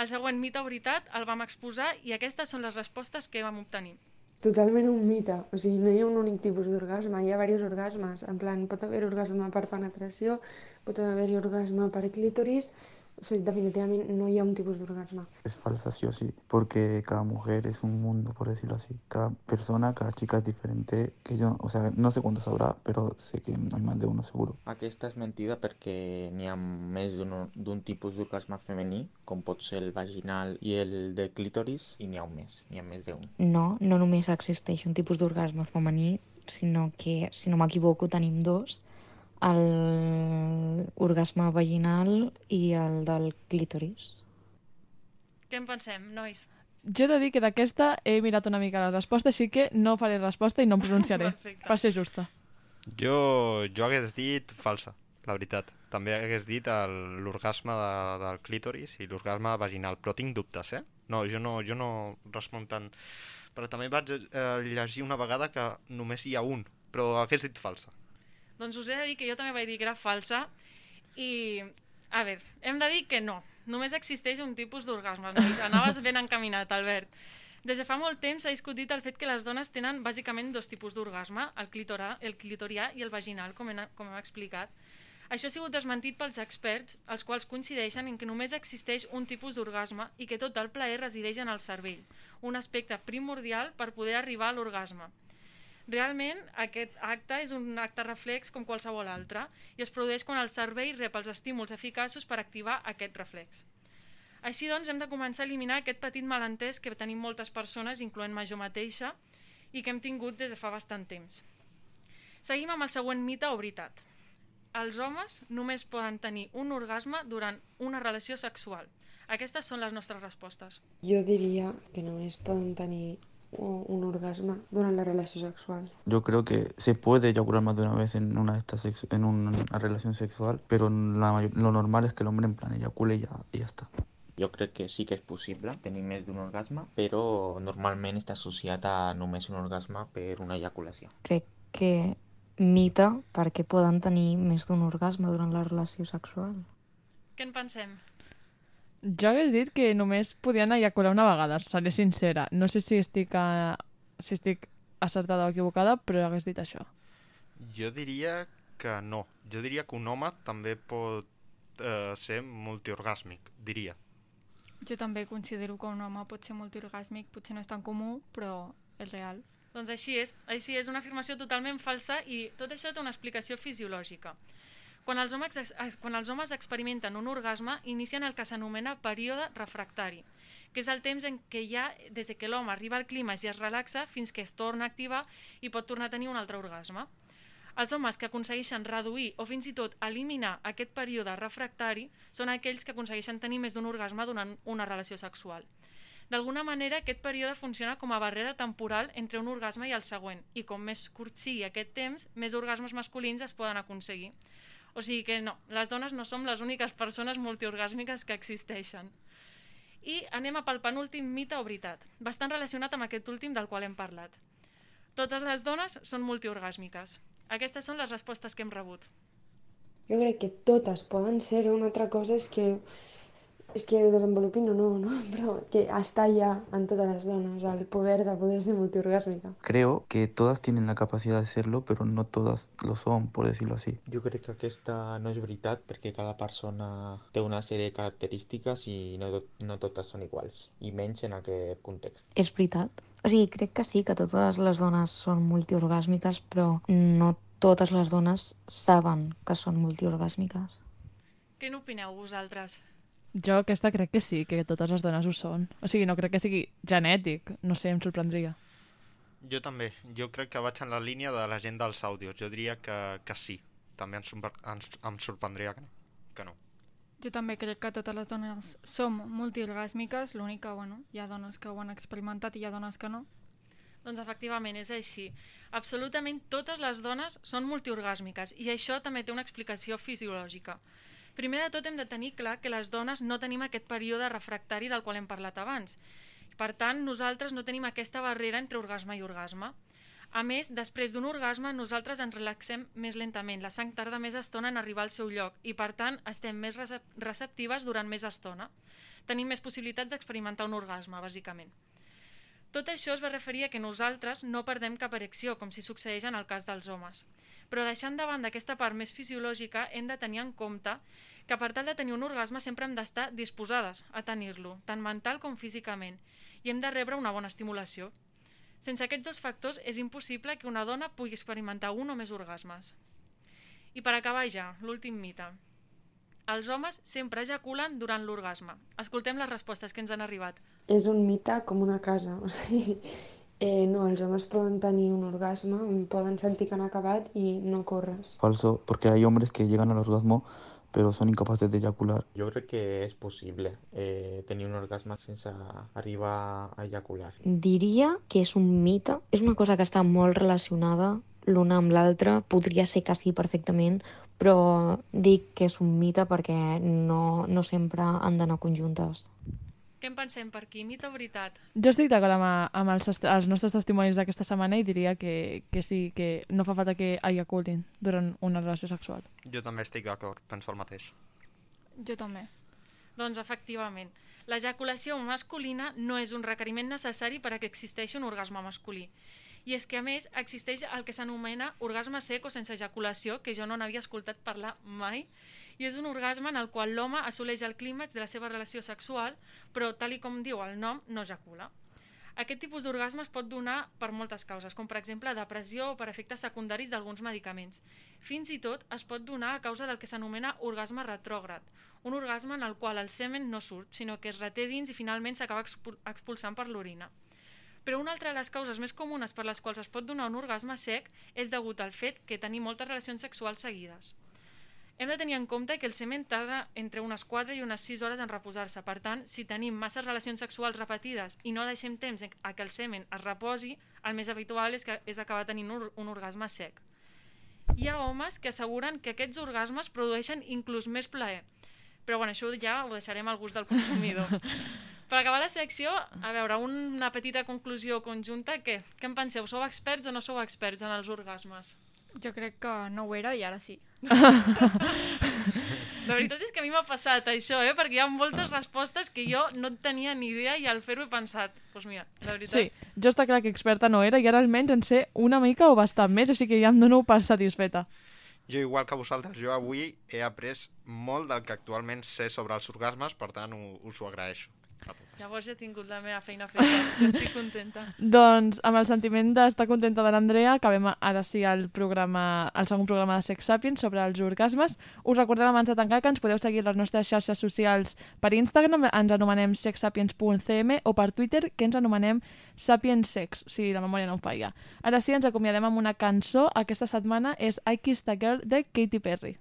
S11: El següent mite o veritat el vam exposar i aquestes són les respostes que vam obtenir.
S16: Totalment un mite, o sigui, no hi ha un únic tipus d'orgasme, hi ha diversos orgasmes, en plan, pot haver orgasme per penetració, pot haver-hi orgasme per clítoris, o sigui, definitivament no hi ha un tipus d'orgasme.
S17: Es falsa sí o sí, porque cada mujer es un mundo, por decirlo así. Cada persona, cada chica es diferente, que yo, o sea, no sé cuántos habrá, pero sé que hay más de uno seguro.
S18: Aquesta és mentida perquè n'hi ha més d'un d'un tipus d'orgasme femení, com pot ser el vaginal i el de clítoris, i n'hi ha un més, n'hi ha més d'un.
S19: No, no només existeix un tipus d'orgasme femení, sinó que, si no m'equivoco, tenim dos, el orgasme vaginal i el del clítoris.
S11: Què en pensem, nois?
S2: Jo he de dir que d'aquesta he mirat una mica la resposta, així que no faré resposta i no em pronunciaré,
S11: Perfecte.
S2: per ser justa.
S4: Jo, jo hagués dit falsa, la veritat. També hagués dit l'orgasme de, del clítoris i l'orgasme vaginal, però tinc dubtes, eh? No, jo no, jo no responc tant. Però també vaig eh, llegir una vegada que només hi ha un, però hagués dit falsa.
S11: Doncs us he de dir que jo també vaig dir que era falsa i, a veure, hem de dir que no. Només existeix un tipus d'orgasme, nois. Anaves ben encaminat, Albert. Des de fa molt temps s'ha discutit el fet que les dones tenen bàsicament dos tipus d'orgasme, el, clitora, el clitorià i el vaginal, com hem, com hem explicat. Això ha sigut desmentit pels experts, els quals coincideixen en que només existeix un tipus d'orgasme i que tot el plaer resideix en el cervell, un aspecte primordial per poder arribar a l'orgasme. Realment, aquest acte és un acte reflex com qualsevol altre i es produeix quan el cervell rep els estímuls eficaços per activar aquest reflex. Així doncs, hem de començar a eliminar aquest petit malentès que tenim moltes persones, incloent-me jo mateixa, i que hem tingut des de fa bastant temps. Seguim amb el següent mite o veritat. Els homes només poden tenir un orgasme durant una relació sexual. Aquestes són les nostres respostes.
S16: Jo diria que només poden tenir un orgasme durant la relació sexual.
S17: Yo creo que se puede eyacular más de una vez en una, sex- en una relación sexual, pero la lo normal es que el hombre en plan eyacule y ya, y ya está.
S18: Jo crec que sí que és possible tenir més d'un orgasme, però normalment està associat a només un orgasme per una eyaculació.
S19: Crec que mite perquè poden tenir més d'un orgasme durant la relació sexual.
S11: Què en pensem?
S2: Jo hagués dit que només podien eyacular una vegada, seré sincera. No sé si estic, a... si estic acertada o equivocada, però hagués dit això.
S4: Jo diria que no. Jo diria que un home també pot eh, ser multiorgàsmic, diria.
S12: Jo també considero que un home pot ser multiorgàsmic, potser no és tan comú, però és real.
S11: Doncs així és, així és una afirmació totalment falsa i tot això té una explicació fisiològica. Quan els, homes, quan els homes experimenten un orgasme, inicien el que s'anomena període refractari, que és el temps en què ha, des de que l'home arriba al clímax i es relaxa fins que es torna a activar i pot tornar a tenir un altre orgasme. Els homes que aconsegueixen reduir o fins i tot eliminar aquest període refractari són aquells que aconsegueixen tenir més d'un orgasme durant una relació sexual. D'alguna manera, aquest període funciona com a barrera temporal entre un orgasme i el següent, i com més curt sigui aquest temps, més orgasmes masculins es poden aconseguir. O sigui que no, les dones no som les úniques persones multiorgàsmiques que existeixen. I anem a pel penúltim mite o veritat, bastant relacionat amb aquest últim del qual hem parlat. Totes les dones són multiorgàsmiques. Aquestes són les respostes que hem rebut.
S16: Jo crec que totes poden ser una altra cosa és que és que ho desenvolupin o no, no? Però que està ja en totes les dones, el poder de poder ser multiorgàsmica.
S17: Creo que todas tienen la capacidad de serlo, pero no todas lo son, por decirlo así.
S18: Jo crec que aquesta no és veritat perquè cada persona té una sèrie de característiques i no, tot, no totes són iguals, i menys en aquest context.
S19: És veritat. O sigui, crec que sí, que totes les dones són multiorgàsmiques, però no totes les dones saben que són multiorgàsmiques.
S11: Què n'opineu vosaltres?
S2: Jo aquesta crec que sí, que totes les dones ho són. O sigui, no crec que sigui genètic. No sé, em sorprendria.
S4: Jo també. Jo crec que vaig en la línia de la gent dels àudios. Jo diria que, que sí. També ens, ens, em sorprendria que no. Que no.
S12: Jo també crec que totes les dones som multiorgàsmiques, l'únic que, bueno, hi ha dones que ho han experimentat i hi ha dones que no.
S11: Doncs efectivament, és així. Absolutament totes les dones són multiorgàsmiques i això també té una explicació fisiològica. Primer de tot hem de tenir clar que les dones no tenim aquest període refractari del qual hem parlat abans. Per tant, nosaltres no tenim aquesta barrera entre orgasme i orgasme. A més, després d'un orgasme, nosaltres ens relaxem més lentament, la sang tarda més estona en arribar al seu lloc i, per tant, estem més recep receptives durant més estona. Tenim més possibilitats d'experimentar un orgasme, bàsicament. Tot això es va referir a que nosaltres no perdem cap erecció, com si succeeix en el cas dels homes. Però deixant de banda aquesta part més fisiològica, hem de tenir en compte que per tal de tenir un orgasme sempre hem d'estar disposades a tenir-lo, tant mental com físicament, i hem de rebre una bona estimulació. Sense aquests dos factors és impossible que una dona pugui experimentar un o més orgasmes. I per acabar ja, l'últim mite. Els homes sempre ejaculen durant l'orgasme. Escoltem les respostes que ens han arribat.
S16: És un mite com una casa, o sigui, eh, no, els homes poden tenir un orgasme, poden sentir que han acabat i no corres.
S17: Falso, porque hay hombres que llegan al orgasmo pero son incapaces de eyacular.
S18: Jo crec que és possible eh, tenir un orgasme sense arribar a ejacular.
S19: Diria que és un mite, és una cosa que està molt relacionada l'una amb l'altra, podria ser que sí perfectament, però dic que és un mite perquè no, no sempre han d'anar conjuntes.
S11: Què en pensem per aquí? Mite o veritat?
S2: Jo estic d'acord amb, amb els, els nostres testimonis d'aquesta setmana i diria que, que sí, que no fa falta que ejaculin durant una relació sexual.
S4: Jo també estic d'acord, penso el mateix.
S12: Jo també.
S11: Doncs efectivament, l'ejaculació masculina no és un requeriment necessari per a que existeixi un orgasme masculí. I és que, a més, existeix el que s'anomena orgasme sec o sense ejaculació, que jo no n'havia escoltat parlar mai, i és un orgasme en el qual l'home assoleix el clímax de la seva relació sexual, però, tal i com diu el nom, no ejacula. Aquest tipus d'orgasme es pot donar per moltes causes, com per exemple depressió o per efectes secundaris d'alguns medicaments. Fins i tot es pot donar a causa del que s'anomena orgasme retrògrad, un orgasme en el qual el semen no surt, sinó que es reté dins i finalment s'acaba expul expulsant per l'orina. Però una altra de les causes més comunes per les quals es pot donar un orgasme sec és degut al fet que tenim moltes relacions sexuals seguides. Hem de tenir en compte que el semen tarda entre unes 4 i unes 6 hores en reposar-se. Per tant, si tenim masses relacions sexuals repetides i no deixem temps a que el semen es reposi, el més habitual és, que, és acabar tenint un, un orgasme sec. Hi ha homes que asseguren que aquests orgasmes produeixen inclús més plaer. Però bueno, això ja ho deixarem al gust del consumidor. Per acabar la secció, a veure, una petita conclusió conjunta. Què? Què en penseu? Sou experts o no sou experts en els orgasmes?
S12: Jo crec que no ho era i ara sí.
S11: La veritat és que a mi m'ha passat això, eh? perquè hi ha moltes respostes que jo no en tenia ni idea i al fer-ho he pensat, doncs pues mira, la veritat...
S2: Sí, jo està clar que experta no era i ara almenys en sé una mica o bastant més, així que ja em dono per satisfeta.
S4: Jo, igual que vosaltres, jo avui he après molt del que actualment sé sobre els orgasmes, per tant, ho, us ho agraeixo.
S11: Llavors ja he tingut la meva feina feta, ja estic contenta.
S2: Doncs amb el sentiment d'estar contenta de l'Andrea, acabem ara sí el programa, el segon programa de Sex Sapiens sobre els orgasmes. Us recordem abans de tancar que ens podeu seguir a les nostres xarxes socials per Instagram, ens anomenem sexsapiens.cm o per Twitter, que ens anomenem sapiensex, si la memòria no em falla. Ara sí, ens acomiadem amb una cançó. Aquesta setmana és I Kissed a Girl de Katy Perry.